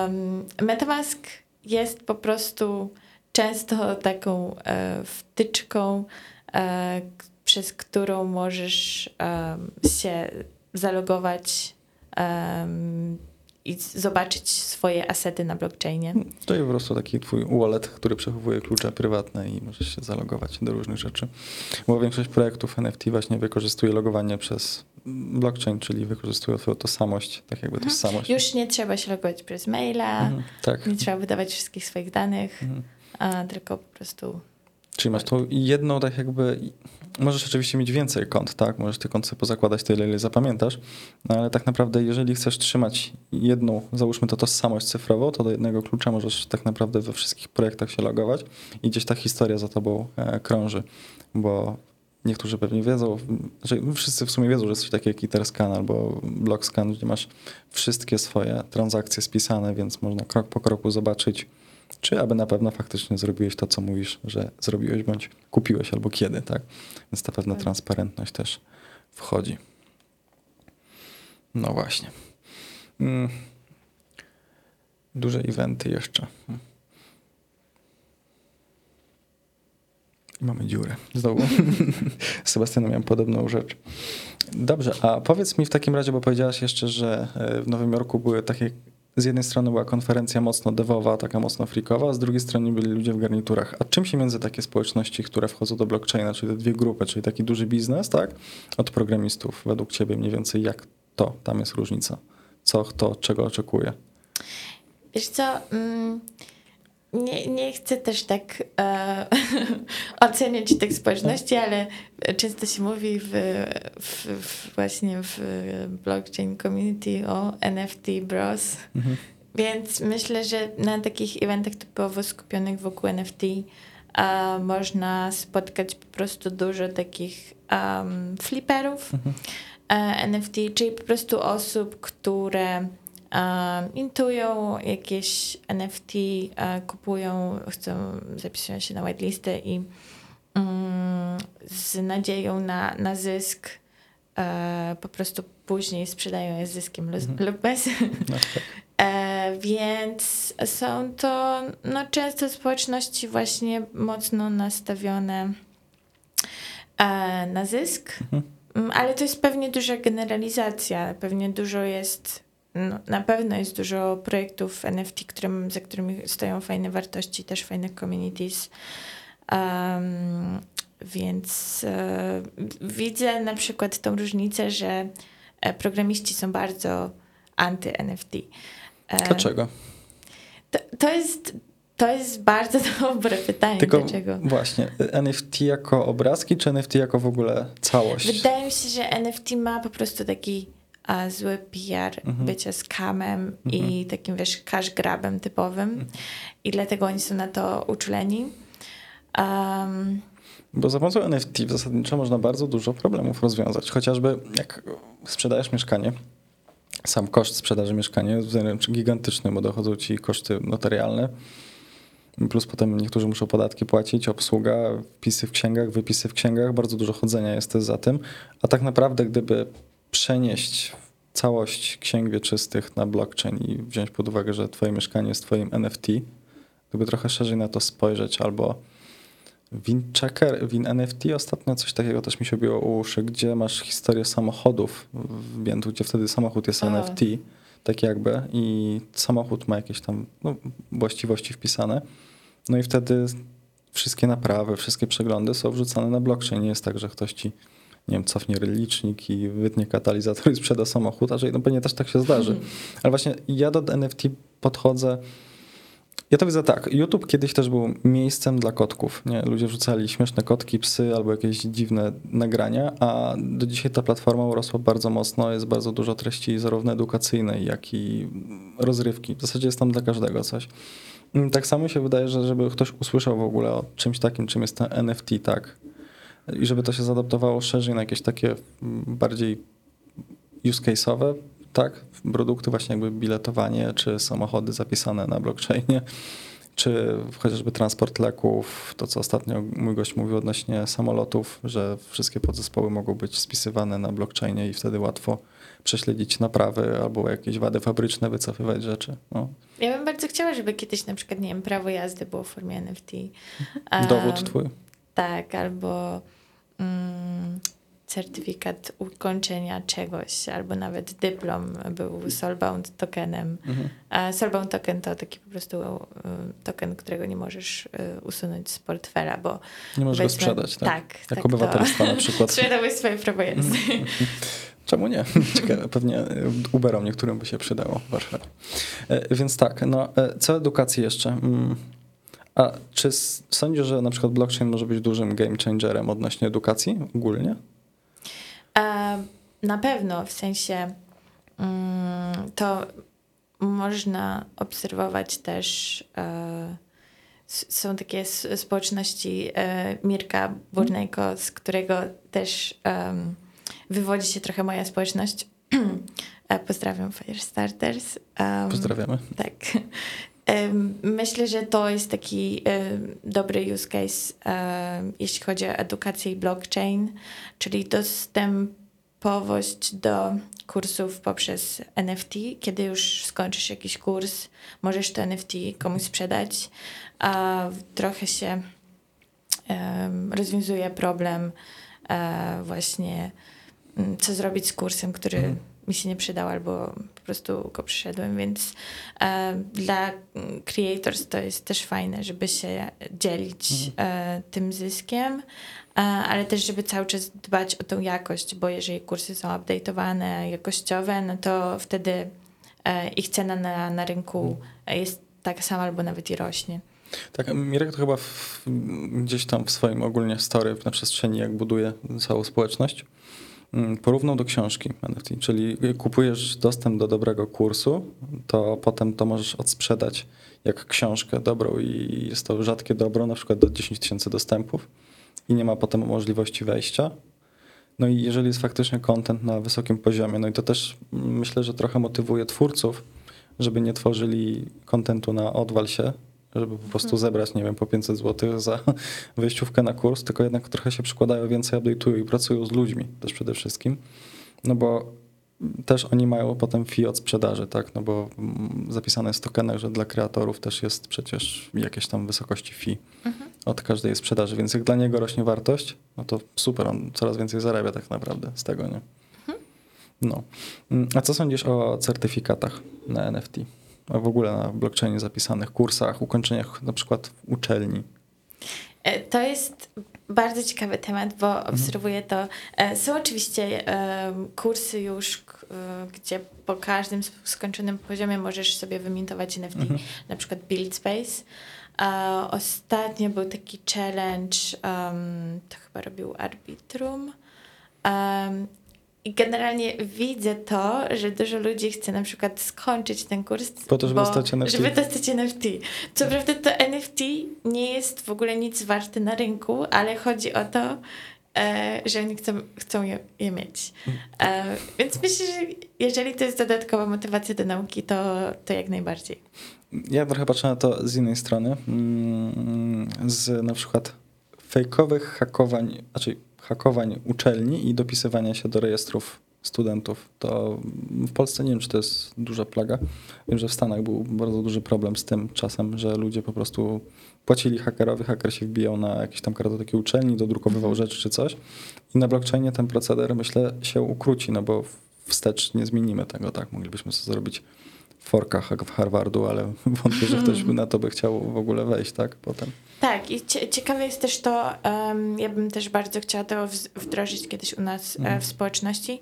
Um, Metamask jest po prostu często taką e, wtyczką, e, przez którą możesz się zalogować i zobaczyć swoje asety na blockchainie. To jest po prostu taki twój wallet, który przechowuje klucze prywatne i możesz się zalogować do różnych rzeczy. Bo większość projektów NFT właśnie wykorzystuje logowanie przez blockchain, czyli wykorzystują twoją tożsamość, tak jakby mhm. tożsamość. Już nie trzeba się logować przez maila, mhm, tak. nie trzeba wydawać wszystkich swoich danych, mhm. a tylko po prostu Czyli masz tą jedną tak jakby, możesz oczywiście mieć więcej kont, tak? Możesz te kont sobie pozakładać tyle, ile zapamiętasz, no ale tak naprawdę jeżeli chcesz trzymać jedną, załóżmy to tożsamość cyfrową, to do jednego klucza możesz tak naprawdę we wszystkich projektach się logować i gdzieś ta historia za tobą e, krąży, bo niektórzy pewnie wiedzą, że wszyscy w sumie wiedzą, że jest takiego jak Etherscan albo BlockScan, gdzie masz wszystkie swoje transakcje spisane, więc można krok po kroku zobaczyć, czy aby na pewno faktycznie zrobiłeś to, co mówisz, że zrobiłeś, bądź kupiłeś, albo kiedy, tak? Więc ta pewna tak. transparentność też wchodzi. No właśnie. Mm, Duże eventy jeszcze. I mamy dziurę. Znowu. (laughs) Sebastianem miałem podobną rzecz. Dobrze, a powiedz mi w takim razie, bo powiedziałaś jeszcze, że e, w Nowym Jorku były takie z jednej strony była konferencja mocno devowa, taka mocno freakowa, z drugiej strony byli ludzie w garniturach. A czym się między takie społeczności, które wchodzą do blockchaina, czyli te dwie grupy, czyli taki duży biznes, tak, od programistów, według ciebie mniej więcej jak to, tam jest różnica? Co, kto, czego oczekuje? Wiesz co, mm, nie, nie chcę też tak e, (laughs) oceniać tych społeczności, ale często się mówi w, w, w, właśnie w blockchain community o NFT bros. Mhm. Więc myślę, że na takich eventach typowo skupionych wokół NFT e, można spotkać po prostu dużo takich um, fliperów mhm. e, NFT, czyli po prostu osób, które intują jakieś NFT, e, kupują, chcą, zapisują się na whitelistę i um, z nadzieją na, na zysk e, po prostu później sprzedają je z zyskiem mhm. lub bez. No, tak. (laughs) e, więc są to no, często społeczności właśnie mocno nastawione na zysk. Mhm. Mm, ale to jest pewnie duża generalizacja. Pewnie dużo jest no, na pewno jest dużo projektów NFT, którym, za którymi stoją fajne wartości, też fajne communities. Um, więc e, widzę na przykład tą różnicę, że e, programiści są bardzo anty-NFT. E, Dlaczego? To, to jest to jest bardzo (laughs) dobre pytanie. Tylko Dlaczego? Właśnie, NFT jako obrazki, czy NFT jako w ogóle całość? Wydaje mi się, że NFT ma po prostu taki zły PR mhm. bycia skamem mhm. i takim, wiesz, cash grabem typowym. Mhm. I dlatego oni są na to uczuleni. Um, bo za pomocą NFT zasadniczo można bardzo dużo problemów rozwiązać. Chociażby jak sprzedajesz mieszkanie, sam koszt sprzedaży mieszkania jest wręcz gigantyczny, bo dochodzą ci koszty notarialne, plus potem niektórzy muszą podatki płacić, obsługa, wpisy w księgach, wypisy w księgach, bardzo dużo chodzenia jest też za tym. A tak naprawdę, gdyby przenieść całość księg wieczystych na blockchain i wziąć pod uwagę, że twoje mieszkanie jest twoim NFT, gdyby trochę szerzej na to spojrzeć, albo WinChecker, NFT ostatnio coś takiego też mi się biło u uszy, gdzie masz historię samochodów w Bientu, gdzie wtedy samochód jest A. NFT, tak jakby, i samochód ma jakieś tam no, właściwości wpisane. No i wtedy wszystkie naprawy, wszystkie przeglądy są wrzucane na blockchain. Nie jest tak, że ktoś ci nie wiem, cofnie licznik i wytnie katalizator i sprzeda samochód, a że no pewnie też tak się zdarzy. Mhm. (laughs) Ale właśnie ja do NFT podchodzę ja to widzę tak. YouTube kiedyś też był miejscem dla kotków. Nie? Ludzie wrzucali śmieszne kotki, psy albo jakieś dziwne nagrania, a do dzisiaj ta platforma urosła bardzo mocno. Jest bardzo dużo treści zarówno edukacyjnej, jak i rozrywki. W zasadzie jest tam dla każdego coś. Tak samo się wydaje, że żeby ktoś usłyszał w ogóle o czymś takim, czym jest ten NFT, tak, i żeby to się zaadaptowało szerzej na jakieś takie bardziej use case'owe, tak, produkty właśnie jakby biletowanie, czy samochody zapisane na blockchainie, (laughs) czy chociażby transport leków, to co ostatnio mój gość mówił odnośnie samolotów, że wszystkie podzespoły mogą być spisywane na blockchainie i wtedy łatwo prześledzić naprawy albo jakieś wady fabryczne, wycofywać rzeczy. No. Ja bym bardzo chciała, żeby kiedyś na przykład, nie wiem, prawo jazdy było w formie NFT. Dowód twój. Tak, albo mm, certyfikat ukończenia czegoś, albo nawet dyplom był soulbound tokenem. Mhm. A soulbound token to taki po prostu y, token, którego nie możesz y, usunąć z portfela, bo... Nie możesz go sprzedać, tak? Tak. Jak tak obywatelstwa to... na przykład. (laughs) Sprzedałeś swoje prawo jazdy. (laughs) Czemu nie? Ciekawe, pewnie Uberom niektórym by się przydało w Warszawie. E, więc tak, no, e, co edukacji jeszcze? A czy sądzisz, że na przykład blockchain może być dużym game changerem odnośnie edukacji ogólnie? E, na pewno, w sensie mm, to można obserwować też. E, są takie społeczności e, Mirka Burnego, z którego też wywodzi się trochę moja społeczność. (clears throat) Pozdrawiam Firestarters. Pozdrawiamy. Tak. Myślę, że to jest taki dobry use case, jeśli chodzi o edukację i blockchain, czyli dostępowość do kursów poprzez NFT. Kiedy już skończysz jakiś kurs, możesz to NFT komuś sprzedać. A trochę się rozwiązuje problem um, właśnie um, co zrobić z kursem, który mhm. Mi się nie przydał albo po prostu go przyszedłem, więc e, dla creators to jest też fajne, żeby się dzielić mhm. e, tym zyskiem, ale też, żeby cały czas dbać o tą jakość, bo jeżeli kursy są update'owane, jakościowe, no to wtedy e, ich cena na, na rynku mhm. jest taka sama albo nawet i rośnie. Tak, Mirek to chyba w, gdzieś tam w swoim ogólnie story na przestrzeni, jak buduje całą społeczność, porównał do książki NFT, czyli kupujesz dostęp do dobrego kursu, to potem to możesz odsprzedać jak książkę dobrą i jest to rzadkie dobro, na przykład do 10 tysięcy dostępów i nie ma potem możliwości wejścia. No i jeżeli jest faktycznie content na wysokim poziomie, no i to też myślę, że trochę motywuje twórców, żeby nie tworzyli kontentu na odwal się, żeby po prostu mhm. zebrać, nie wiem, po 500 zł za (laughs) wejściówkę na kurs, tylko jednak trochę się przykładają, więcej update'ują i pracują z ludźmi też przede wszystkim. No bo też oni mają potem fee od sprzedaży, tak? No bo mm, zapisane jest w tokenach, że dla kreatorów też jest przecież jakieś tam wysokości fee mhm. od każdej sprzedaży, więc jak dla niego rośnie wartość, no to super, on coraz więcej zarabia tak naprawdę z tego, nie? Mhm. No. Mm, a co sądzisz o certyfikatach na NFT? A w ogóle na blockchainie zapisanych kursach, ukończeniach na przykład uczelni? E, to jest bardzo ciekawy temat, bo mhm. obserwuję to. E, są oczywiście kursy już, gdzie po każdym skończonym poziomie możesz sobie wymintować NFT, mhm. na przykład Build Space. ostatnio był taki challenge, to chyba robił Arbitrum. I generalnie widzę to, że dużo ludzi chce na przykład skończyć ten kurs, po to, żeby dostać NFT. Żeby dostać NFT. Co prawda to NFT nie jest w ogóle nic warte na rynku, ale chodzi o to, e, że oni chcą, chcą je, je mieć. E, więc myślę, że jeżeli to jest dodatkowa motywacja do nauki, to, to jak najbardziej. Ja trochę patrzę na to z innej strony. Mm, z na przykład fejkowych hakowań, znaczy hakowań uczelni i dopisywania się do rejestrów studentów. To w Polsce nie wiem, czy to jest duża plaga. Wiem, że w Stanach był bardzo duży problem z tym czasem, że ludzie po prostu płacili hakerowi, haker się wbijał na jakieś tam kartoteki uczelni, dodrukowywał mhm. rzeczy czy coś. I na blockchainie ten proceder, myślę, się ukróci, no bo wstecz nie zmienimy tego, tak? Moglibyśmy sobie zrobić forkach Harvardu, ale (laughs) wątpię, że ktoś by na to by chciał w ogóle wejść, tak? Potem. Tak, i ciekawe jest też to, um, ja bym też bardzo chciała to wdrożyć kiedyś u nas mm. w społeczności,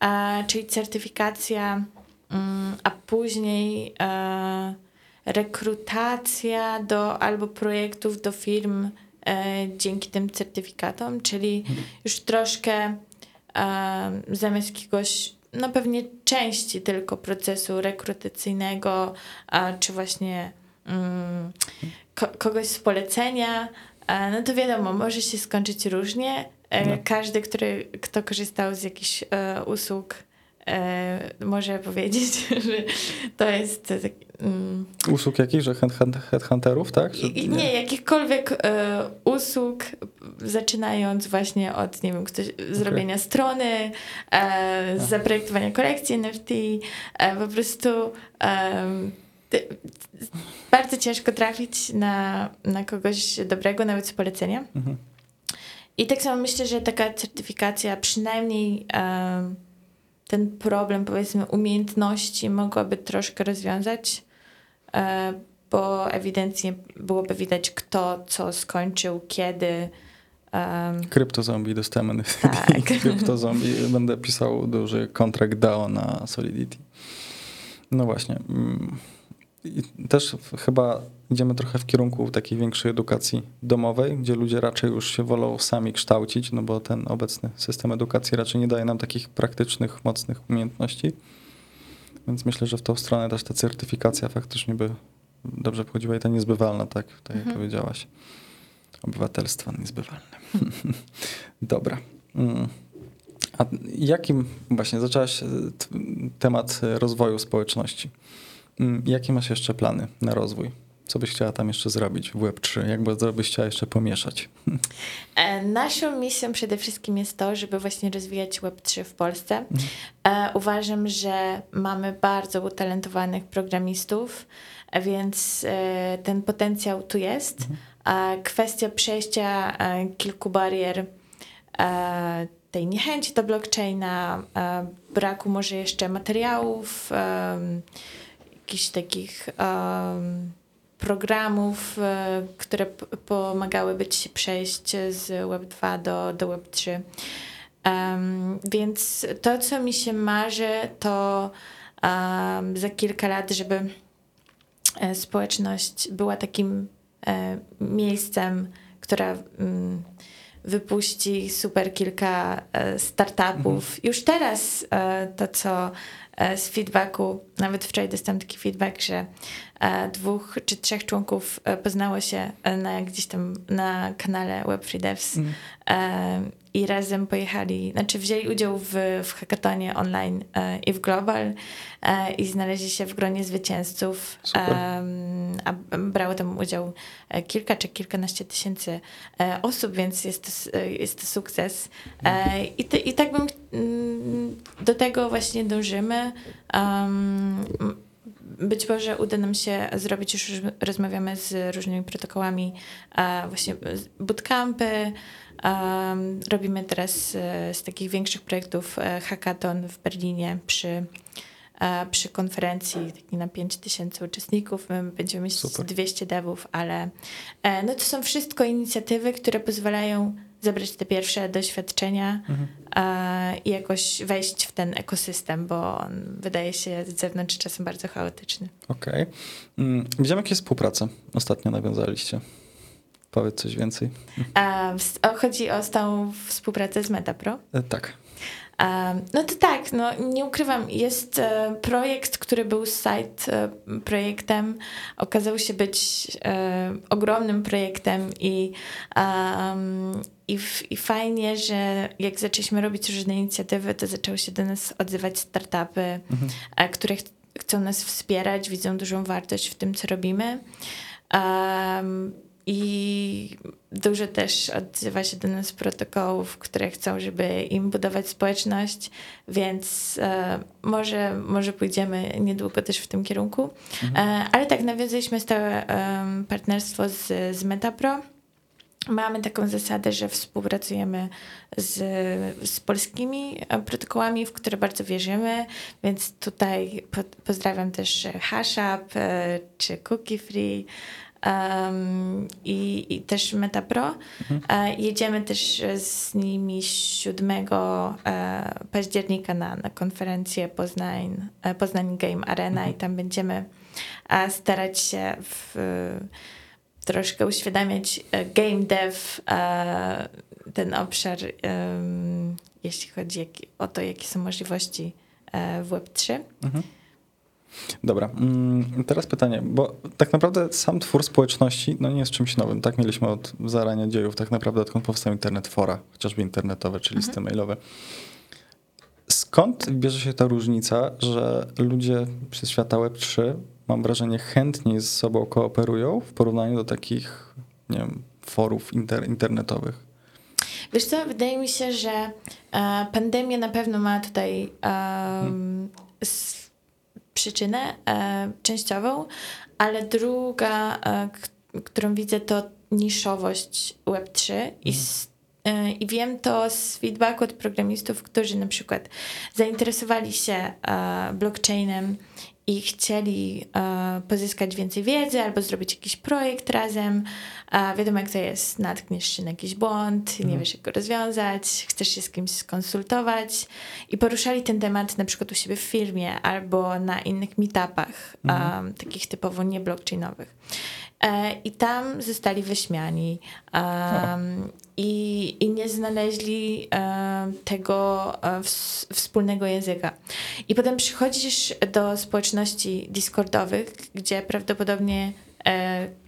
e, czyli certyfikacja, um, a później e, rekrutacja do albo projektów do firm e, dzięki tym certyfikatom, czyli mm. już troszkę zamiast jakiegoś no pewnie części tylko procesu rekrutacyjnego, czy właśnie um, ko kogoś z polecenia, no to wiadomo, może się skończyć różnie. E, no. Każdy, który, kto korzystał z jakichś e, usług, może powiedzieć, (laughs) że to jest. Um, usług jakichś, że headhunterów, tak? Czy nie? nie, jakichkolwiek e, usług, zaczynając właśnie od, nie wiem, ktoś, zrobienia okay. strony, e, zaprojektowania kolekcji NFT, e, po prostu bardzo ciężko trafić na, na kogoś dobrego, nawet z polecenia. Mhm. I tak samo myślę, że taka certyfikacja, przynajmniej ten problem, powiedzmy, umiejętności mogłaby troszkę rozwiązać, um, bo ewidentnie byłoby widać, kto co skończył, kiedy. Um, Kryptozombie dostałem. Tak. (laughs) Kryptozombie. Będę pisał duży kontrakt DAO na Solidity. No właśnie. Mm. I też chyba idziemy trochę w kierunku takiej większej edukacji domowej, gdzie ludzie raczej już się wolą sami kształcić, no bo ten obecny system edukacji raczej nie daje nam takich praktycznych, mocnych umiejętności. Więc myślę, że w tą stronę też ta certyfikacja faktycznie by dobrze pochodziła i ta niezbywalna, tak, tak jak mhm. powiedziałaś. Obywatelstwa niezbywalne. (laughs) Dobra. Mm. A jakim, właśnie zaczęłaś e, temat rozwoju społeczności. Mm, jakie masz jeszcze plany na rozwój Co byś chciała tam jeszcze zrobić w Web3? Jak bardzo byś chciała jeszcze pomieszać? E, naszą misją przede wszystkim jest to, żeby właśnie rozwijać Web3 w Polsce. Mhm. E, uważam, że mamy bardzo utalentowanych programistów, więc ten potencjał tu jest. Mhm. Kwestia przejścia kilku barier tej niechęci do blockchaina, braku może jeszcze materiałów, jakichś takich programów, e, które pomagałyby ci przejść z Web2 do, do Web3. Um, więc to, co mi się marzy, to um, za kilka lat, żeby e, społeczność była takim e, miejscem, która um, wypuści super kilka startupów. Mhm. Już teraz to, co z feedbacku, nawet wczoraj dostałam taki feedback, że dwóch czy trzech członków poznało się na, gdzieś tam na kanale Web Free Devs mhm i razem pojechali, znaczy wzięli udział w, w hackatonie online e, i w global e, i znaleźli się w gronie zwycięzców. E, a brało tam udział e, kilka czy kilkanaście tysięcy e, osób, więc jest to, e, jest to sukces. I, te, I tak bym mm, do tego właśnie dążymy. Być może uda nam się zrobić, już rozmawiamy z różnymi protokołami, właśnie bootcampy, robimy teraz e, z takich większych projektów e, hackathon w Berlinie przy, e, przy konferencji taki na 5000 uczestników. My będziemy mieć Super. 200 devów, ale no to są wszystko inicjatywy, które pozwalają zebrać te pierwsze doświadczenia mhm. i jakoś wejść w ten ekosystem, bo on wydaje się z zewnątrz czasem bardzo chaotyczny. Okej. Okay. Mm, widziałem, jakie współprace ostatnio nawiązaliście. Powiedz coś więcej. A, chodzi o stałą współpracę z MetaPro? E, tak. No to tak, no nie ukrywam, jest e, projekt, który był site e, projektem, okazał się być ogromnym projektem i, i, i fajnie, że jak zaczęliśmy robić różne inicjatywy, to zaczęły się do nas odzywać startupy, mhm. które ch chcą nas wspierać, widzą dużą wartość w tym, co robimy. Um, i dużo też odzywa się do nas protokołów, które chcą, żeby im budować społeczność, więc e, może, może pójdziemy niedługo też w tym kierunku. Mhm. E, ale tak, nawiązaliśmy stałe e, partnerstwo z, z Metapro. Mamy taką zasadę, że współpracujemy z, z polskimi e, protokołami, w które bardzo wierzymy, więc tutaj po, pozdrawiam też Hashup e, czy Cookie Free um, i, i, też MetaPro. Mhm. E, jedziemy też z nimi 7 e, października na, na konferencję Poznań, e, Poznań Game Arena mhm. i tam będziemy e, starać się w, troszkę uświadamiać e, game dev, e, ten obszar, jeśli chodzi o to, jakie są możliwości w Web3. Mhm. Dobra, mm, teraz pytanie, bo tak naprawdę sam twór społeczności no nie jest czymś nowym. Tak mieliśmy od zarania dziejów, tak naprawdę odkąd powstał internet fora, chociażby internetowe czy listy mhm. mailowe. Skąd bierze się ta różnica, że ludzie przez świata Web3, mam wrażenie, chętniej ze sobą kooperują w porównaniu do takich, nie wiem, forów inter internetowych? Wiesz co, wydaje mi się, że e, pandemia na pewno ma tutaj um, hmm przyczynę e, częściową, ale druga, e, którą widzę, to niszowość Web3 mm. i e, i wiem to z feedbacku od programistów, którzy na przykład zainteresowali się blockchainem i chcieli e, pozyskać więcej wiedzy albo zrobić jakiś projekt razem. A wiadomo, jak to jest, natkniesz się na jakiś błąd, nie mhm. wiesz, jak go rozwiązać, chcesz się z kimś skonsultować i poruszali ten temat na przykład u siebie w firmie albo na innych meetupach, mhm. takich typowo nieblockchainowych. E, I tam zostali wyśmiani um, i, i nie znaleźli um, tego um, wspólnego języka. I potem przychodzisz do społeczności Discordowych, gdzie prawdopodobnie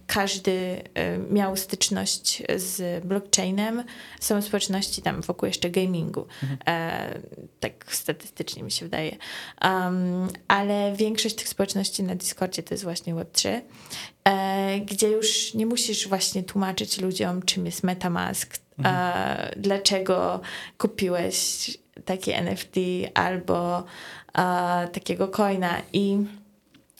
każdy y, miał styczność z blockchainem. Są społeczności tam wokół jeszcze gamingu. Mhm. E, tak statystycznie mi się wydaje. Um, ale większość tych społeczności na Discordzie to jest właśnie Web3, e, gdzie już nie musisz właśnie tłumaczyć ludziom, czym jest MetaMask, mhm. e, dlaczego kupiłeś takie NFT albo takiego coina i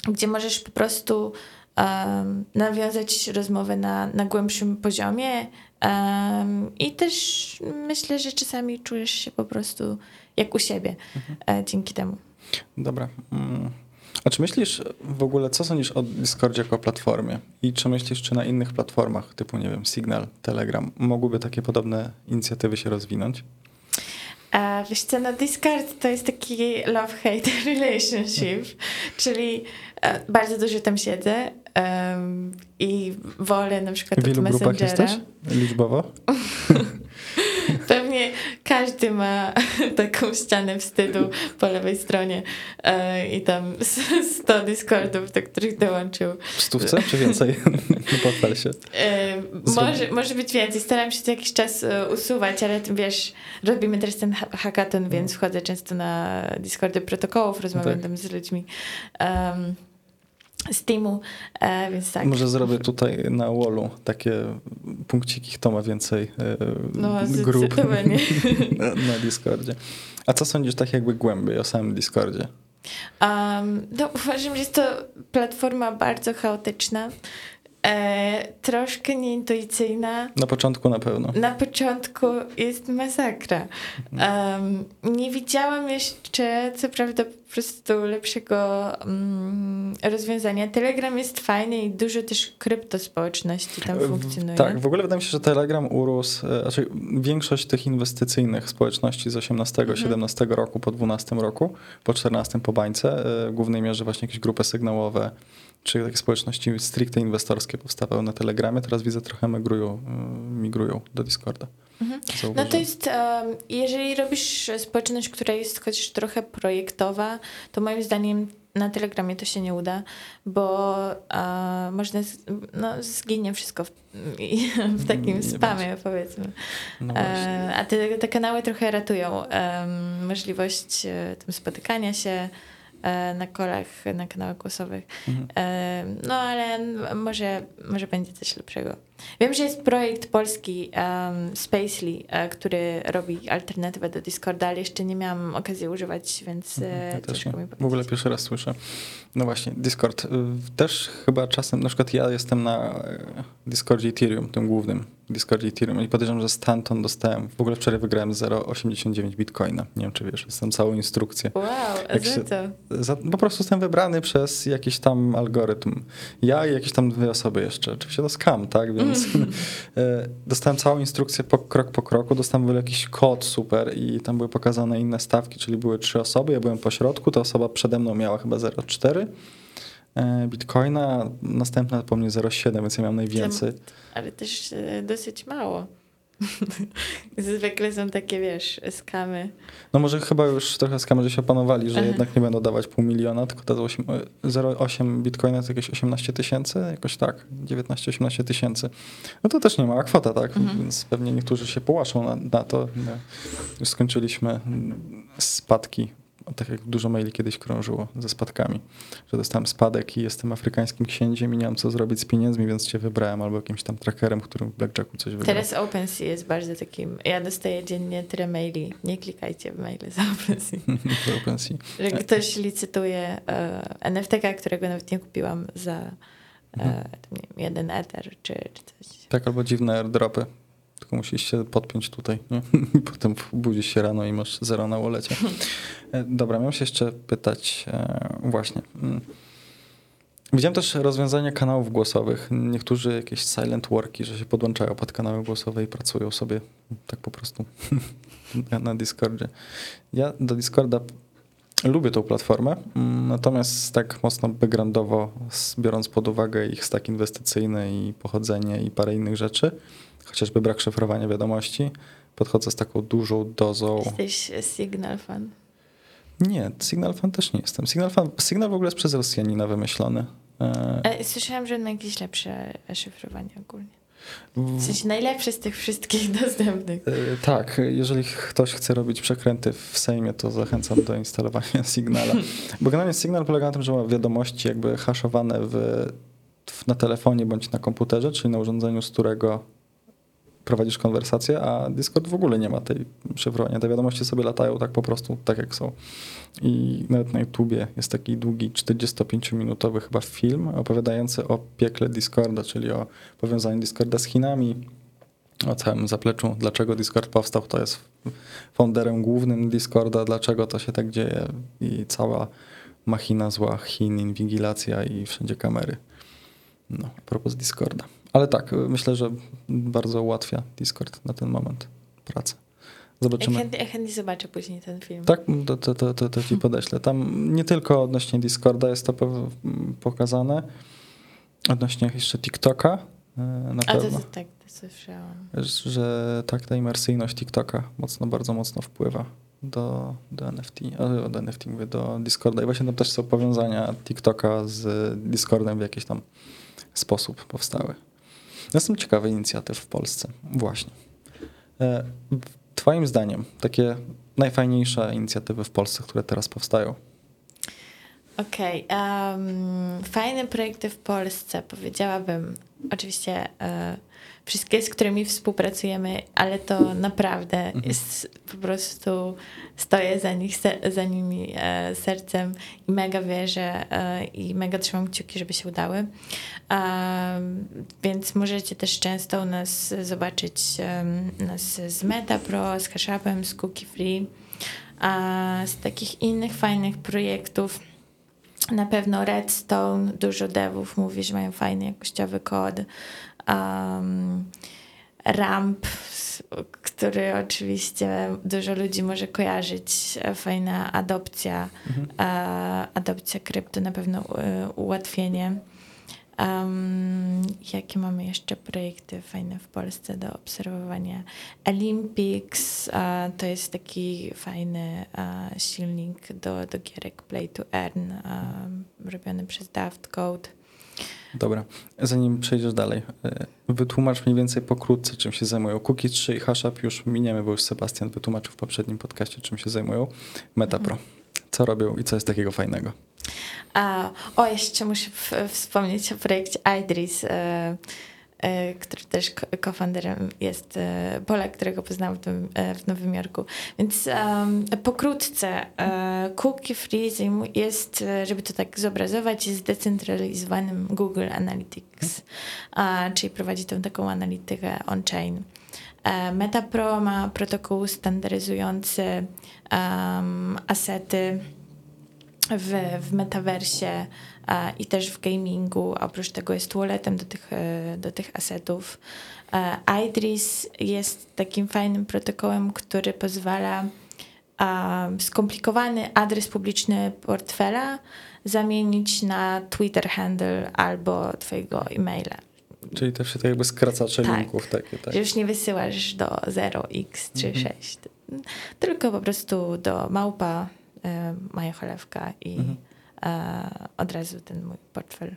gdzie możesz po prostu um, nawiązać rozmowę na, na głębszym poziomie um, i też myślę, że czasami czujesz się po prostu jak u siebie mhm. e, dzięki temu. Dobra. Mm. A czy myślisz w ogóle, co sądzisz o Discordzie jako platformie? I czy myślisz, czy na innych platformach, typu, nie wiem, Signal, Telegram, mogłyby takie podobne inicjatywy się rozwinąć? A wiesz co, no Discord to jest taki love-hate (laughs) relationship, czyli e, bardzo dużo tam siedzę um, i wolę na przykład w ilu grupach jesteś liczbowo? (laughs) Pewnie każdy ma (laughs) taką ścianę wstydu po lewej stronie e, i tam (laughs) 100 Discordów, do których dołączył. W stówce czy więcej? Nie pochwal się. E, może, może być więcej. Staram się co jakiś czas e, usuwać, ale wiesz, robimy teraz ten hackathon, więc mm. wchodzę często na Discordy protokołów, rozmawiam tak. tam z ludźmi. Um, Steamu, e, więc tak. Może zrobię tutaj na wallu takie punkciki, kto ma więcej e, no, grup na, (laughs) na Discordzie. A co sądzisz tak jakby głębiej o samym Discordzie? Um, no, uważam, że jest to platforma bardzo chaotyczna. E, troszkę nieintuicyjna. Na początku na pewno. Na początku jest masakra. Um, nie widziałam jeszcze, co prawda, po prostu lepszego um, rozwiązania. Telegram jest fajny i dużo też kryptospołeczności tam funkcjonuje. Tak, w ogóle wydaje mi się, że Telegram urósł, e, znaczy większość tych inwestycyjnych społeczności z 18, mhm. 17 roku po 12 roku, po 14 po bańce, e, w głównej mierze właśnie jakieś grupy sygnałowe, czy takie społeczności stricte inwestorskie powstawały na Telegramie, teraz widzę trochę migrują, y, migrują do Discorda. Mhm. No to jest, jeżeli robisz społeczność, która jest chociaż trochę projektowa, to moim zdaniem na Telegramie to się nie uda, bo można, no, zginie wszystko w, w takim nie spamie, będzie. powiedzmy. No e, a te, te kanały trochę ratują możliwość e, tam spotykania się, E, na kolach, na kanałach głosowych. Mhm. E, no ale może, może będzie coś lepszego. Wiem, że jest projekt polski um, Spacely, e, który robi alternatywę do Discorda, ale jeszcze nie miałam okazji używać, więc mhm, ja mi powiedzieć. W ogóle pierwszy raz słyszę. No właśnie, Discord. Też chyba czasem, na przykład ja jestem na Discordzie Ethereum, tym głównym Discordzie Ethereum i podejrzewam, że stamtąd dostałem, w ogóle wczoraj wygrałem 0,89 bitcoina. Nie wiem, czy wiesz, jestem całą instrukcję. Wow, Jak za to? Za, po prostu jestem wybrany przez jakiś tam algorytm. Ja i jakieś tam dwie osoby jeszcze. Oczywiście to skam, tak? Więc mm. (laughs) dostałem całą instrukcję po, krok po kroku, dostałem jakiś kod super i tam były pokazane inne stawki, czyli były trzy osoby, ja byłem po środku, ta osoba przede mną miała chyba 0,4 e, bitcoina, następna po mnie 0,7, więc ja miałem najwięcej. Ale też e, dosyć mało. (laughs) Zwykle są takie, wiesz, skamy. No może chyba już trochę skamy, się opanowali, że Aha. jednak nie będą dawać pół miliona, tylko dadzą 0,8 bitcoina to jakieś 18 tysięcy, jakoś tak, 19-18 tysięcy. No to też nie mała kwota, tak? Mhm. Więc pewnie niektórzy się połaszą na, na to. No, już skończyliśmy spadki tak jak dużo maili kiedyś krążyło ze spadkami, że dostałem spadek i jestem afrykańskim księciem i nie mam co zrobić z pieniędzmi, więc cię wybrałem albo jakimś tam trackerem, którym w Blackjacku coś wygrał. Teraz OpenSea jest bardzo takim, ja dostaję dziennie tyle maili, nie klikajcie w maile za OpenSea. (laughs) OpenSea. Że ktoś licytuje e, NFT, którego nawet nie kupiłam za uh, mhm. jeden ether czy, czy coś. Tak, albo dziwne airdropy tylko musisz się podpiąć tutaj. Nie? (laughs) Potem budzisz się rano i masz zero na wolecie. E, dobra, miałem się jeszcze pytać e, właśnie. Mm. Widziałem też rozwiązania kanałów głosowych. Niektórzy jakieś silent worki, że się podłączają pod kanały głosowe i pracują sobie tak po prostu (laughs) na Discordzie. Ja do Discorda lubię tą platformę, mm, natomiast tak mocno backgroundowo, biorąc pod uwagę ich stack inwestycyjny i pochodzenie i parę innych rzeczy, chociażby brak szyfrowania wiadomości, podchodzę z taką dużą dozą. Jesteś Signal fan? Nie, Signal fan też nie jestem. Signal, fan, Signal w ogóle jest przez Rosjanina wymyślony. E, słyszałam, że na jakieś lepsze szyfrowanie ogólnie. W sensie najlepsze z tych wszystkich (laughs) dostępnych. E, tak, jeżeli ktoś chce robić przekręty w Sejmie, to zachęcam do instalowania (laughs) Signala. Bo generalnie Signal polega na tym, że ma wiadomości jakby haszowane w, w, na telefonie bądź na komputerze, czyli na urządzeniu, z którego prowadzisz konwersację, a Discord w ogóle nie ma tej szyfrowania. Te wiadomości sobie latają tak po prostu, tak jak są. I nawet na YouTubie jest taki długi, 45-minutowy chyba film opowiadający o piekle Discorda, czyli o powiązaniu Discorda z Chinami, o całym zapleczu, dlaczego Discord powstał, kto jest founderem głównym Discorda, dlaczego to się tak dzieje i cała machina zła Chin, inwigilacja i wszędzie kamery. No, a propos Discorda. Ale tak, myślę, że bardzo ułatwia Discord na ten moment pracę. Zobaczymy. Chętnie, chętnie zobaczę później ten film. Tak, to, to, to, to, to ci podeślę. Tam nie tylko odnośnie Discorda jest to pokazane, odnośnie jeszcze TikToka e, na A pewno. To, tak, to słyszałam. Że tak, ta imersyjność TikToka mocno, bardzo mocno wpływa do, do NFT, ale od NFT mówię, do Discorda i właśnie tam też są powiązania TikToka z Discordem w jakiś tam sposób powstały. No są ciekawe inicjatywy w Polsce. Właśnie. E, twoim zdaniem takie najfajniejsze inicjatywy w Polsce, które teraz powstają? Okej. Okay. Um, fajne projekty w Polsce, powiedziałabym. Oczywiście y, wszystkie, z którymi współpracujemy, ale to naprawdę mhm. jest po prostu stoję za, nich, za nimi e, sercem i mega wierzę e, i mega trzymam kciuki, żeby się udały. E, więc możecie też często u nas zobaczyć nas z MetaPro, z Hashupem, z Cookie Free, a z takich innych fajnych projektów. Na pewno Redstone, dużo devów mówi, że mają fajny jakościowy kod um, ramp, który oczywiście dużo ludzi może kojarzyć. Fajna adopcja, mhm. adopcja krypto, na pewno e, ułatwienie. Um, jakie mamy jeszcze projekty fajne w Polsce do obserwowania? Olympics to jest taki fajny silnik do, do gierek Play to Earn, robiony przez Daft Code. Dobra, zanim przejdziesz dalej, e, wytłumacz mniej więcej pokrótce, czym się zajmują. Cookie 3 i Hashup już miniemy, bo już Sebastian wytłumaczył w poprzednim podcaście, czym się zajmują. MetaPro. Co robią i co jest takiego fajnego? A, o, jeszcze muszę wspomnieć o projekcie iDris. E, który też co-founderem jest e, Polak, którego poznałam w, tym, e, w Nowym Jorku. Więc um, pokrótce, Cookie Free jest, żeby to tak zobrazować, zdecentralizowanym Google Analytics, czyli prowadzi tą taką analitykę on-chain. MetaPro ma protokół standaryzujący um, asety w, w metaversie i też w gamingu. Oprócz tego jest walletem do tych, e, do tych asetów. Idris jest takim fajnym protokołem, który pozwala skomplikowany adres publiczny portfela zamienić na Twitter handle albo twojego e-maila. Czyli te wszystkie jakby skracacze tak, linków takie, tak? Już nie wysyłasz do 0x czy mhm. 6, tylko po prostu do małpa y, Cholewka i mhm e, od razu ten mój portfel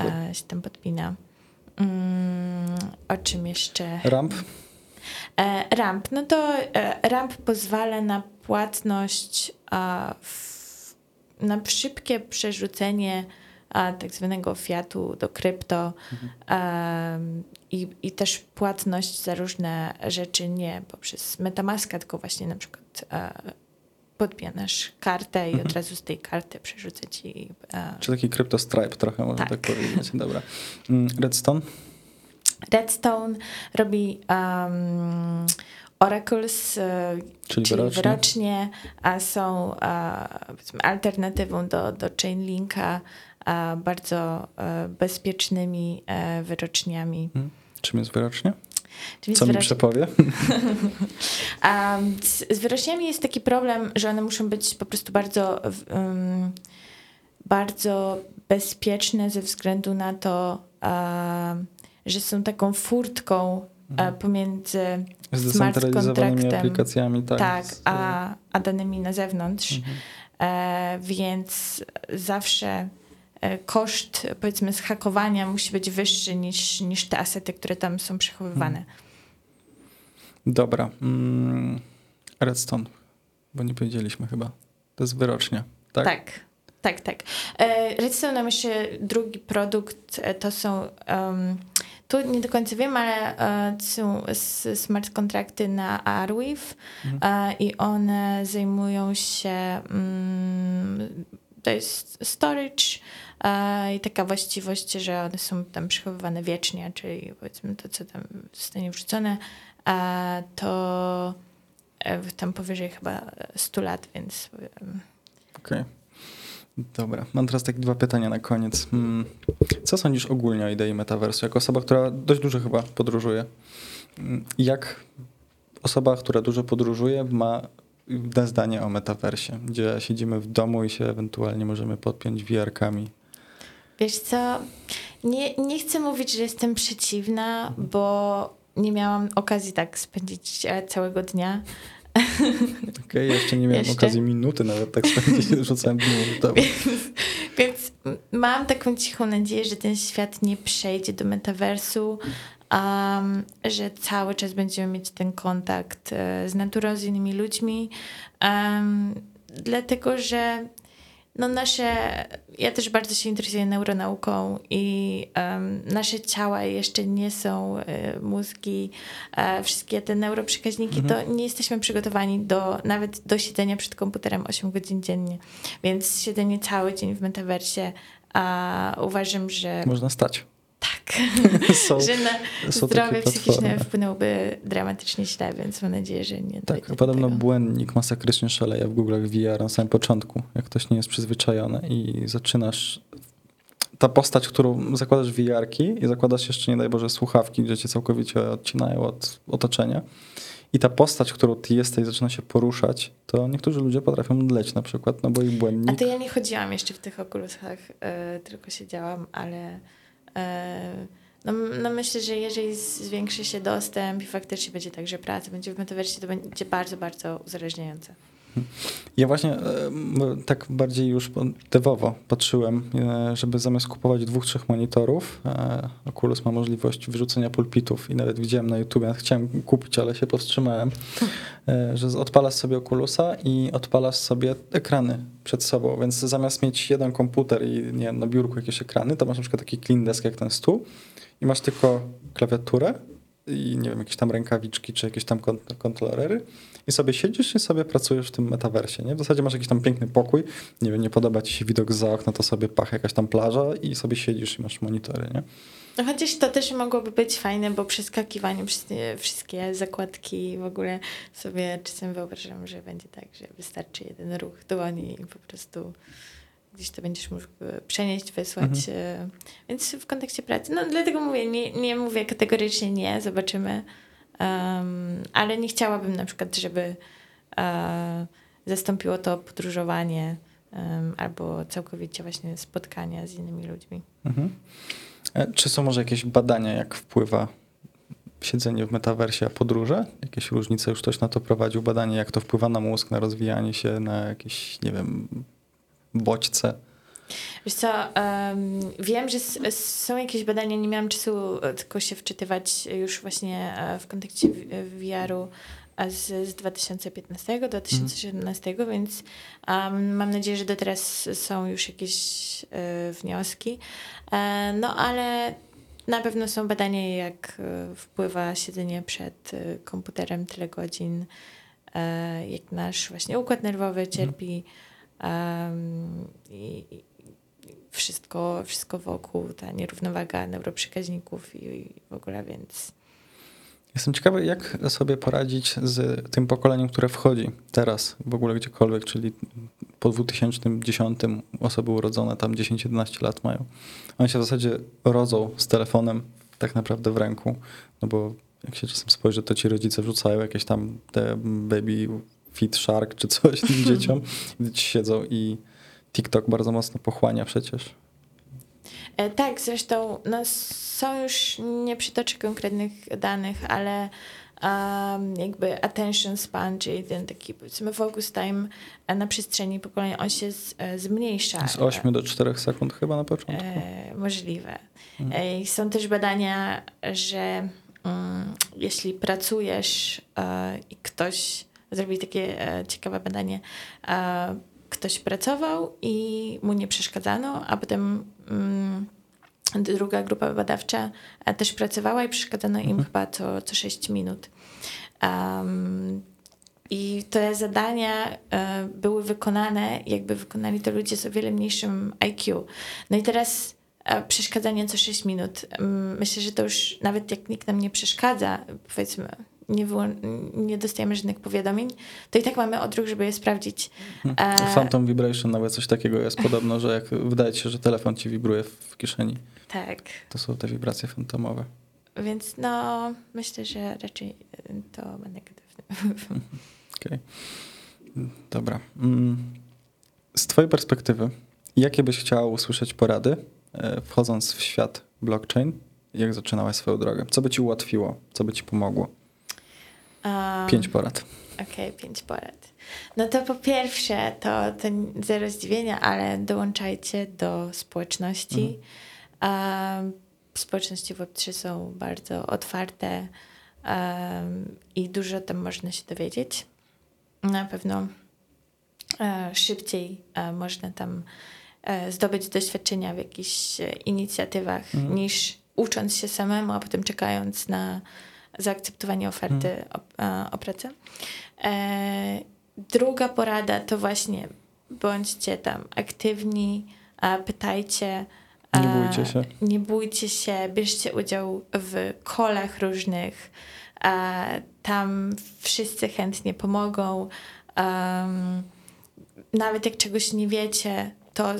e, się tam podpina. Mm, o czym jeszcze? Ramp? E, ramp. No to e, ramp pozwala na płatność, w, na szybkie przerzucenie tak zwanego fiatu do krypto mhm. i, i też płatność za różne rzeczy nie poprzez Metamaska, tylko właśnie na przykład e, podpianasz kartę i mhm. od razu z tej karty przerzucę ci. E... Czy taki crypto stripe trochę, można tak, tak powiedzieć. Dobra. Mm, Redstone? Redstone robi um, Oracles, e, czyli, czyli wyrocznie, wyrocznie a są uh, alternatywą do, do Chainlinka, bardzo bezpiecznymi wyroczniami. Hmm. Czym jest wyrocznie? Czyli Co mi przepowie? (laughs) z, z wyrośniami jest taki problem, że one muszą być po prostu bardzo, um, bardzo bezpieczne ze względu na to, um, że są taką furtką e, mhm. pomiędzy smart kontraktem aplikacjami, tak, tak a, a danymi na zewnątrz. Mhm. E, więc zawsze koszt, powiedzmy, zhakowania musi być wyższy niż, niż te asety, które tam są przechowywane. Hmm. Dobra. Mm, Redstone, bo nie powiedzieliśmy chyba. To jest wyrocznia, tak? Tak. Tak, tak. Redstone nam jeszcze drugi produkt to są um, tu nie do końca wiem, ale uh, są smart kontrakty na Arweave mhm. uh, i one zajmują się um, to jest storage uh, i taka właściwość, że one są tam przechowywane wiecznie, czyli powiedzmy to, co tam zostanie wrzucone, to tam powyżej chyba 100 lat, więc... Okej. Okay. Dobra, mam teraz takie dwa pytania na koniec. Hmm. Co sądzisz ogólnie o idei metaversu? Jako osoba, która dość dużo chyba podróżuje. Hmm, jak osoba, która dużo podróżuje, ma zdanie o metaversie, gdzie siedzimy w domu i się ewentualnie możemy podpiąć VR-kami? Wiesz co, nie, nie chcę mówić, że jestem przeciwna, bo nie miałam okazji tak spędzić e, całego dnia. Okej, okay, jeszcze nie miałem jeszcze? okazji minuty nawet tak spędzić, (laughs) rzucałem dniu więc, więc mam taką cichą nadzieję, że ten świat nie przejdzie do metaversu, um, że cały czas będziemy mieć ten kontakt e, z naturą, z innymi ludźmi, um, dlatego że no nasze, ja też bardzo się interesuję neuronauką i um, nasze ciała jeszcze nie są y, mózgi, e, wszystkie te neuroprzekaźniki, mhm. to nie jesteśmy przygotowani do nawet do siedzenia przed komputerem 8 godzin dziennie. Więc siedzenie cały dzień w metaversie a uważam, że... Można stać. Tak, (laughs) są, że na zdrowie psychiczne wpłynęłoby dramatycznie źle, więc mam nadzieję, że nie Tak, podobno tego. błędnik masakrycznie szaleje w Google VR na samym początku, jak ktoś nie jest przyzwyczajony i zaczynasz ta postać, którą zakładasz VR-ki i zakładasz jeszcze, nie daj Boże, słuchawki, gdzie cię całkowicie odcinają od otoczenia i ta postać, którą ty jesteś, zaczyna się poruszać, to niektórzy ludzie potrafią mdleć na przykład, no bo ich błędnik... A to ja nie chodziłam jeszcze w tych okulusach, yy, tylko siedziałam, ale no, no, myślę, że jeżeli zwiększy się dostęp i faktycznie będzie tak, że praca będzie w metaversie, to będzie bardzo, bardzo uzależniające. Ja właśnie e, tak bardziej już devowo patrzyłem, e, żeby zamiast kupować dwóch, trzech monitorów, Oculus ma możliwość wyrzucenia pulpitów i nawet widziałem na YouTube, ja chciałem kupić, ale się powstrzymałem, że odpalasz sobie Oculusa i odpalasz sobie ekrany przed sobą, więc zamiast mieć jeden komputer i nie wiem, na biurku jakieś ekrany, to masz na przykład taki clean desk jak ten stół i masz tylko klawiaturę i nie wiem, jakieś tam rękawiczki czy jakieś tam kontrolery i sobie siedzisz i sobie pracujesz w tym metaversie, nie? W zasadzie masz jakiś tam piękny pokój, nie wiem, nie podoba ci się widok za okna, to sobie pach jakaś tam plaża i sobie siedzisz i masz monitory, nie? No chociaż to też mogłoby być fajne, bo przeskakiwanie przez wszystkie zakładki w ogóle sobie czasem wyobrażam, że będzie tak, że wystarczy jeden ruch dłoni i po prostu gdzieś to będziesz mógł przenieść, wysłać. Mhm. E, więc w kontekście pracy, no dlatego mówię, nie, nie mówię kategorycznie nie, zobaczymy, um, ale nie chciałabym na przykład, żeby uh, zastąpiło to podróżowanie um, albo całkowicie właśnie spotkania z innymi ludźmi. Mhm. E, czy są może jakieś badania, jak wpływa siedzenie w metaversie, a podróże? Jakieś różnice? Już ktoś na to prowadził badanie, jak to wpływa na mózg, na rozwijanie się, na jakieś, nie wiem, bodźce? Wiesz co, um, wiem, że są jakieś badania, nie miałam czasu e, tylko się wczytywać już właśnie e, w kontekście VR-u z, z 2015 do 2017, mhm. więc um, mam nadzieję, że do teraz są już jakieś y, wnioski. E, no ale na pewno są badania, jak wpływa siedzenie przed komputerem tyle godzin, e, jak nasz właśnie układ nerwowy mhm. cierpi. Um, i, wszystko, wszystko wokół, ta nierównowaga neuroprzekaźników i, i w ogóle, więc Jestem ciekawy, jak sobie poradzić z tym pokoleniem, które wchodzi teraz w ogóle gdziekolwiek, czyli po 2010 osoby urodzone tam 10-11 lat mają. One się w zasadzie rodzą z telefonem tak naprawdę w ręku, no bo jak się czasem spojrzy, to ci rodzice wrzucają jakieś tam te baby fit shark czy coś tym (laughs) dzieciom, dzieci siedzą i TikTok bardzo mocno pochłania przecież. E, tak, zresztą no, są już, nie przytoczę konkretnych danych, ale um, jakby attention span, czyli ten taki powiedzmy focus time na przestrzeni pokolenia, on się z, zmniejsza. Z 8 do 4 sekund chyba na początku. E, możliwe. Mhm. są też badania, że um, jeśli pracujesz e, i ktoś zrobi takie e, ciekawe badanie, e, ktoś pracował i mu nie przeszkadzano, a potem mm, druga grupa badawcza e, też pracowała i przeszkadzano im mhm. chyba co, co 6 minut. Um, I te zadania e, były wykonane, jakby wykonali to ludzie z o wiele mniejszym IQ. No i teraz e, przeszkadzanie co 6 minut. Myślę, że to już nawet jak nikt nam nie przeszkadza, powiedzmy, nie, nie dostajemy żadnych powiadomień, to i tak mamy odruch, żeby je sprawdzić. Mhm. E... Phantom Vibration nawet coś takiego jest podobno, że jak wydaje ci się, że telefon ci wibruje w kieszeni. Tak. To są te wibracje fantomowe. Więc no, myślę, że raczej to ma negatywne. Okej. Okay. Dobra. Mm. Z twojej perspektywy, jakie byś chciał usłyszeć porady, e, wchodząc w świat blockchain? Jak zaczynałaś swoją drogę? Co by ci ułatwiło? Co by ci pomogło? Um, pięć porad. Okej, okay, pięć porad. No to po pierwsze, to, to zero zdziwienia, ale dołączajcie do społeczności. Mhm. Um, społeczności Web3 są bardzo otwarte um, i dużo tam można się dowiedzieć. Na pewno e, szybciej e, można tam e, zdobyć doświadczenia w jakichś inicjatywach mhm. niż ucząc się samemu, a potem czekając na zaakceptowanie oferty hmm. o, o, pracę. E, druga porada to właśnie bądźcie tam aktywni, pytajcie. Nie bójcie się. Nie bójcie się, bierzcie udział w kolach różnych. Tam wszyscy chętnie pomogą. Nawet jak czegoś nie wiecie, to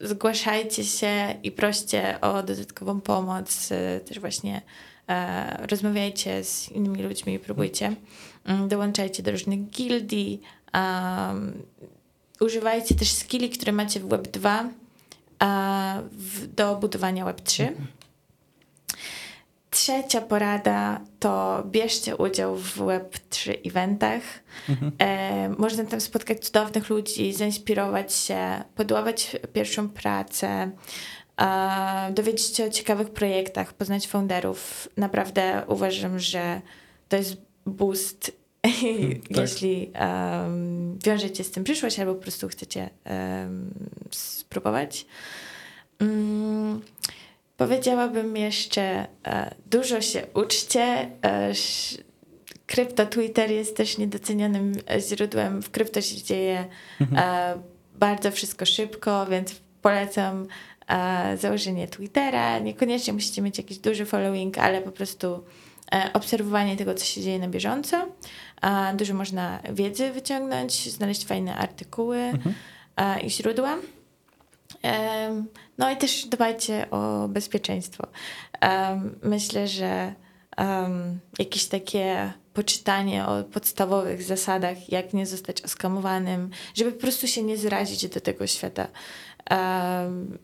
zgłaszajcie się i proście o dodatkową pomoc. Też właśnie E, rozmawiajcie z innymi ludźmi, próbujcie, mm, dołączajcie do różnych gildii, um, używajcie też skilli, które macie w Web 2 w, do budowania Web 3. Trzecia porada to bierzcie udział w Web3 eventach. Mhm. E, można tam spotkać cudownych ludzi, zainspirować się, podławać pierwszą pracę, dowiedzieć się o ciekawych projektach, poznać founderów. Naprawdę uważam, że to jest boost, (laughs) tak. jeśli um, wiążecie z tym przyszłość albo po prostu chcecie um, spróbować. Um, powiedziałabym jeszcze, uh, dużo się uczcie. Uh, krypto Twitter jest też niedocenianym źródłem. W krypto się dzieje mhm. uh, bardzo wszystko szybko, więc polecam założenie Twittera. Niekoniecznie musicie mieć jakiś duży following, ale po prostu e, obserwowanie tego, co się dzieje na bieżąco. Dużo można wiedzy wyciągnąć, znaleźć fajne artykuły mhm. i źródła. No i też dbajcie o bezpieczeństwo. Myślę, że jakieś takie poczytanie o podstawowych zasadach, jak nie zostać oskamowanym, żeby po prostu się nie zrazić do tego świata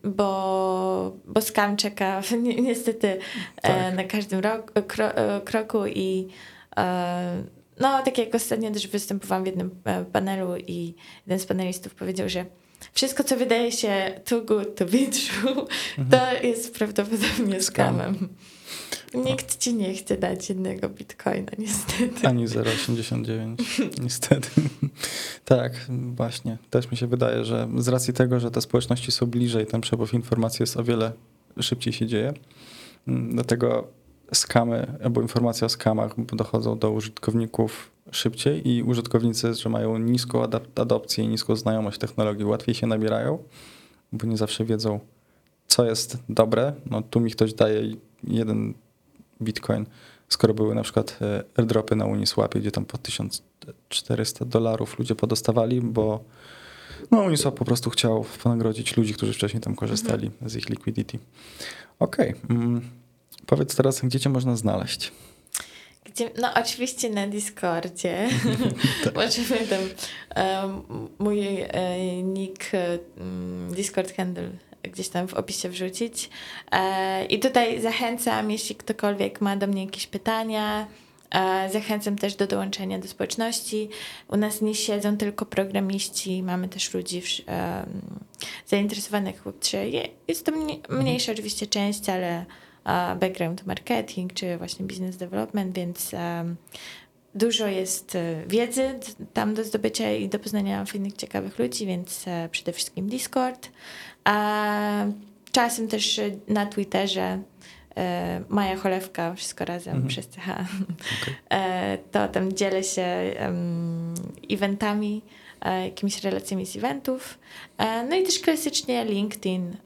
bo, bo skam czeka niestety e, tak. na każdym rok, kro, e, kroku i e, no, tak jak ostatnio też występowałam w jednym panelu i jeden z panelistów powiedział, że wszystko, co wydaje się too good to be true, mhm. to jest prawdopodobnie skamem. Nikt ci nie chce dać jednego bitcoina, niestety. Ani 0,89, (laughs) niestety. tak, właśnie. Też mi się wydaje, że z racji tego, że te społeczności są bliżej, ten przepływ informacji jest o wiele szybciej się dzieje. Mm, dlatego skamy albo informacje o skamach dochodzą do użytkowników szybciej i użytkownicy, że mają niską adopcję i niską znajomość technologii, łatwiej się nabierają, bo nie zawsze wiedzą, co jest dobre. No tu mi ktoś daje jeden bitcoin, skoro były na przykład e, airdropy na Uniswapie, gdzie tam po 1400 dolarów ludzie podostawali, bo no Uniswap po prostu chciał ponagrodzić ludzi, którzy wcześniej tam korzystali mhm. z ich liquidity. Okej, okay. mm, powiedz teraz, gdzie cię można znaleźć? Gdzie, no oczywiście na Discordzie. (laughs) tak. Możemy tam um, mój e, nick, um, Discord handle gdzieś tam w opisie wrzucić. E, I tutaj zachęcam, jeśli ktokolwiek ma do mnie jakieś pytania, E, Zachęcam też do dołączenia do społeczności. U nas nie siedzą tylko programiści, mamy też ludzi zainteresowanych w Web3. Je- Jest to mniej, mniejsza oczywiście część, ale e, background marketing czy właśnie business development, więc dużo jest wiedzy tam do zdobycia i do poznania fajnych, ciekawych ludzi, więc przede wszystkim Discord. A czasem też na Twitterze e, Maja Cholewka, wszystko razem Mhm. przez CH. (laughs) E, to tam dzielę się eventami, e, jakimiś relacjami z eventów. E, no i też klasycznie LinkedIn,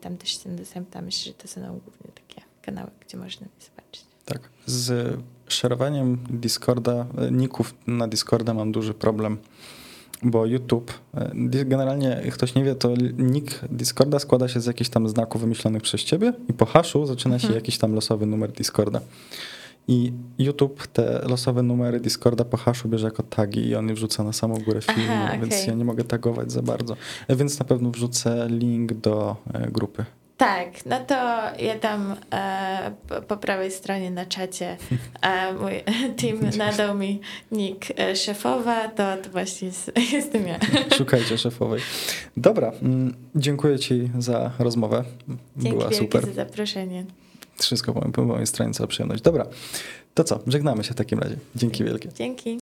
tam też jestem dostępna. Myślę, że to są głównie takie kanały, gdzie można mnie zobaczyć. Tak. Z szerowaniem Discorda, ników na Discorda mam duży problem, bo YouTube, e, generalnie ktoś nie wie, to nick Discorda składa się z jakichś tam znaków wymyślonych przez ciebie i po haszu zaczyna się Mhm. jakiś tam losowy numer Discorda. I YouTube te losowe numery Discorda po haszu bierze jako tagi i on je wrzuca na samą górę filmu, Aha, więc okej. ja nie mogę tagować za bardzo. E, Więc na pewno wrzucę link do e, grupy. Tak, no to ja tam e, po, po prawej stronie na czacie e, mój (laughs) team nadał mi nick e, szefowa, to, to właśnie jest, (laughs) jestem ja. Szukajcie szefowej. Dobra, mm, dziękuję Ci za rozmowę. Dzięki Była super. za zaproszenie. Wszystko po po mojej stronie, cała przyjemność. Dobra, to co? Żegnamy się w takim razie. Dzięki wielkie. Dzięki.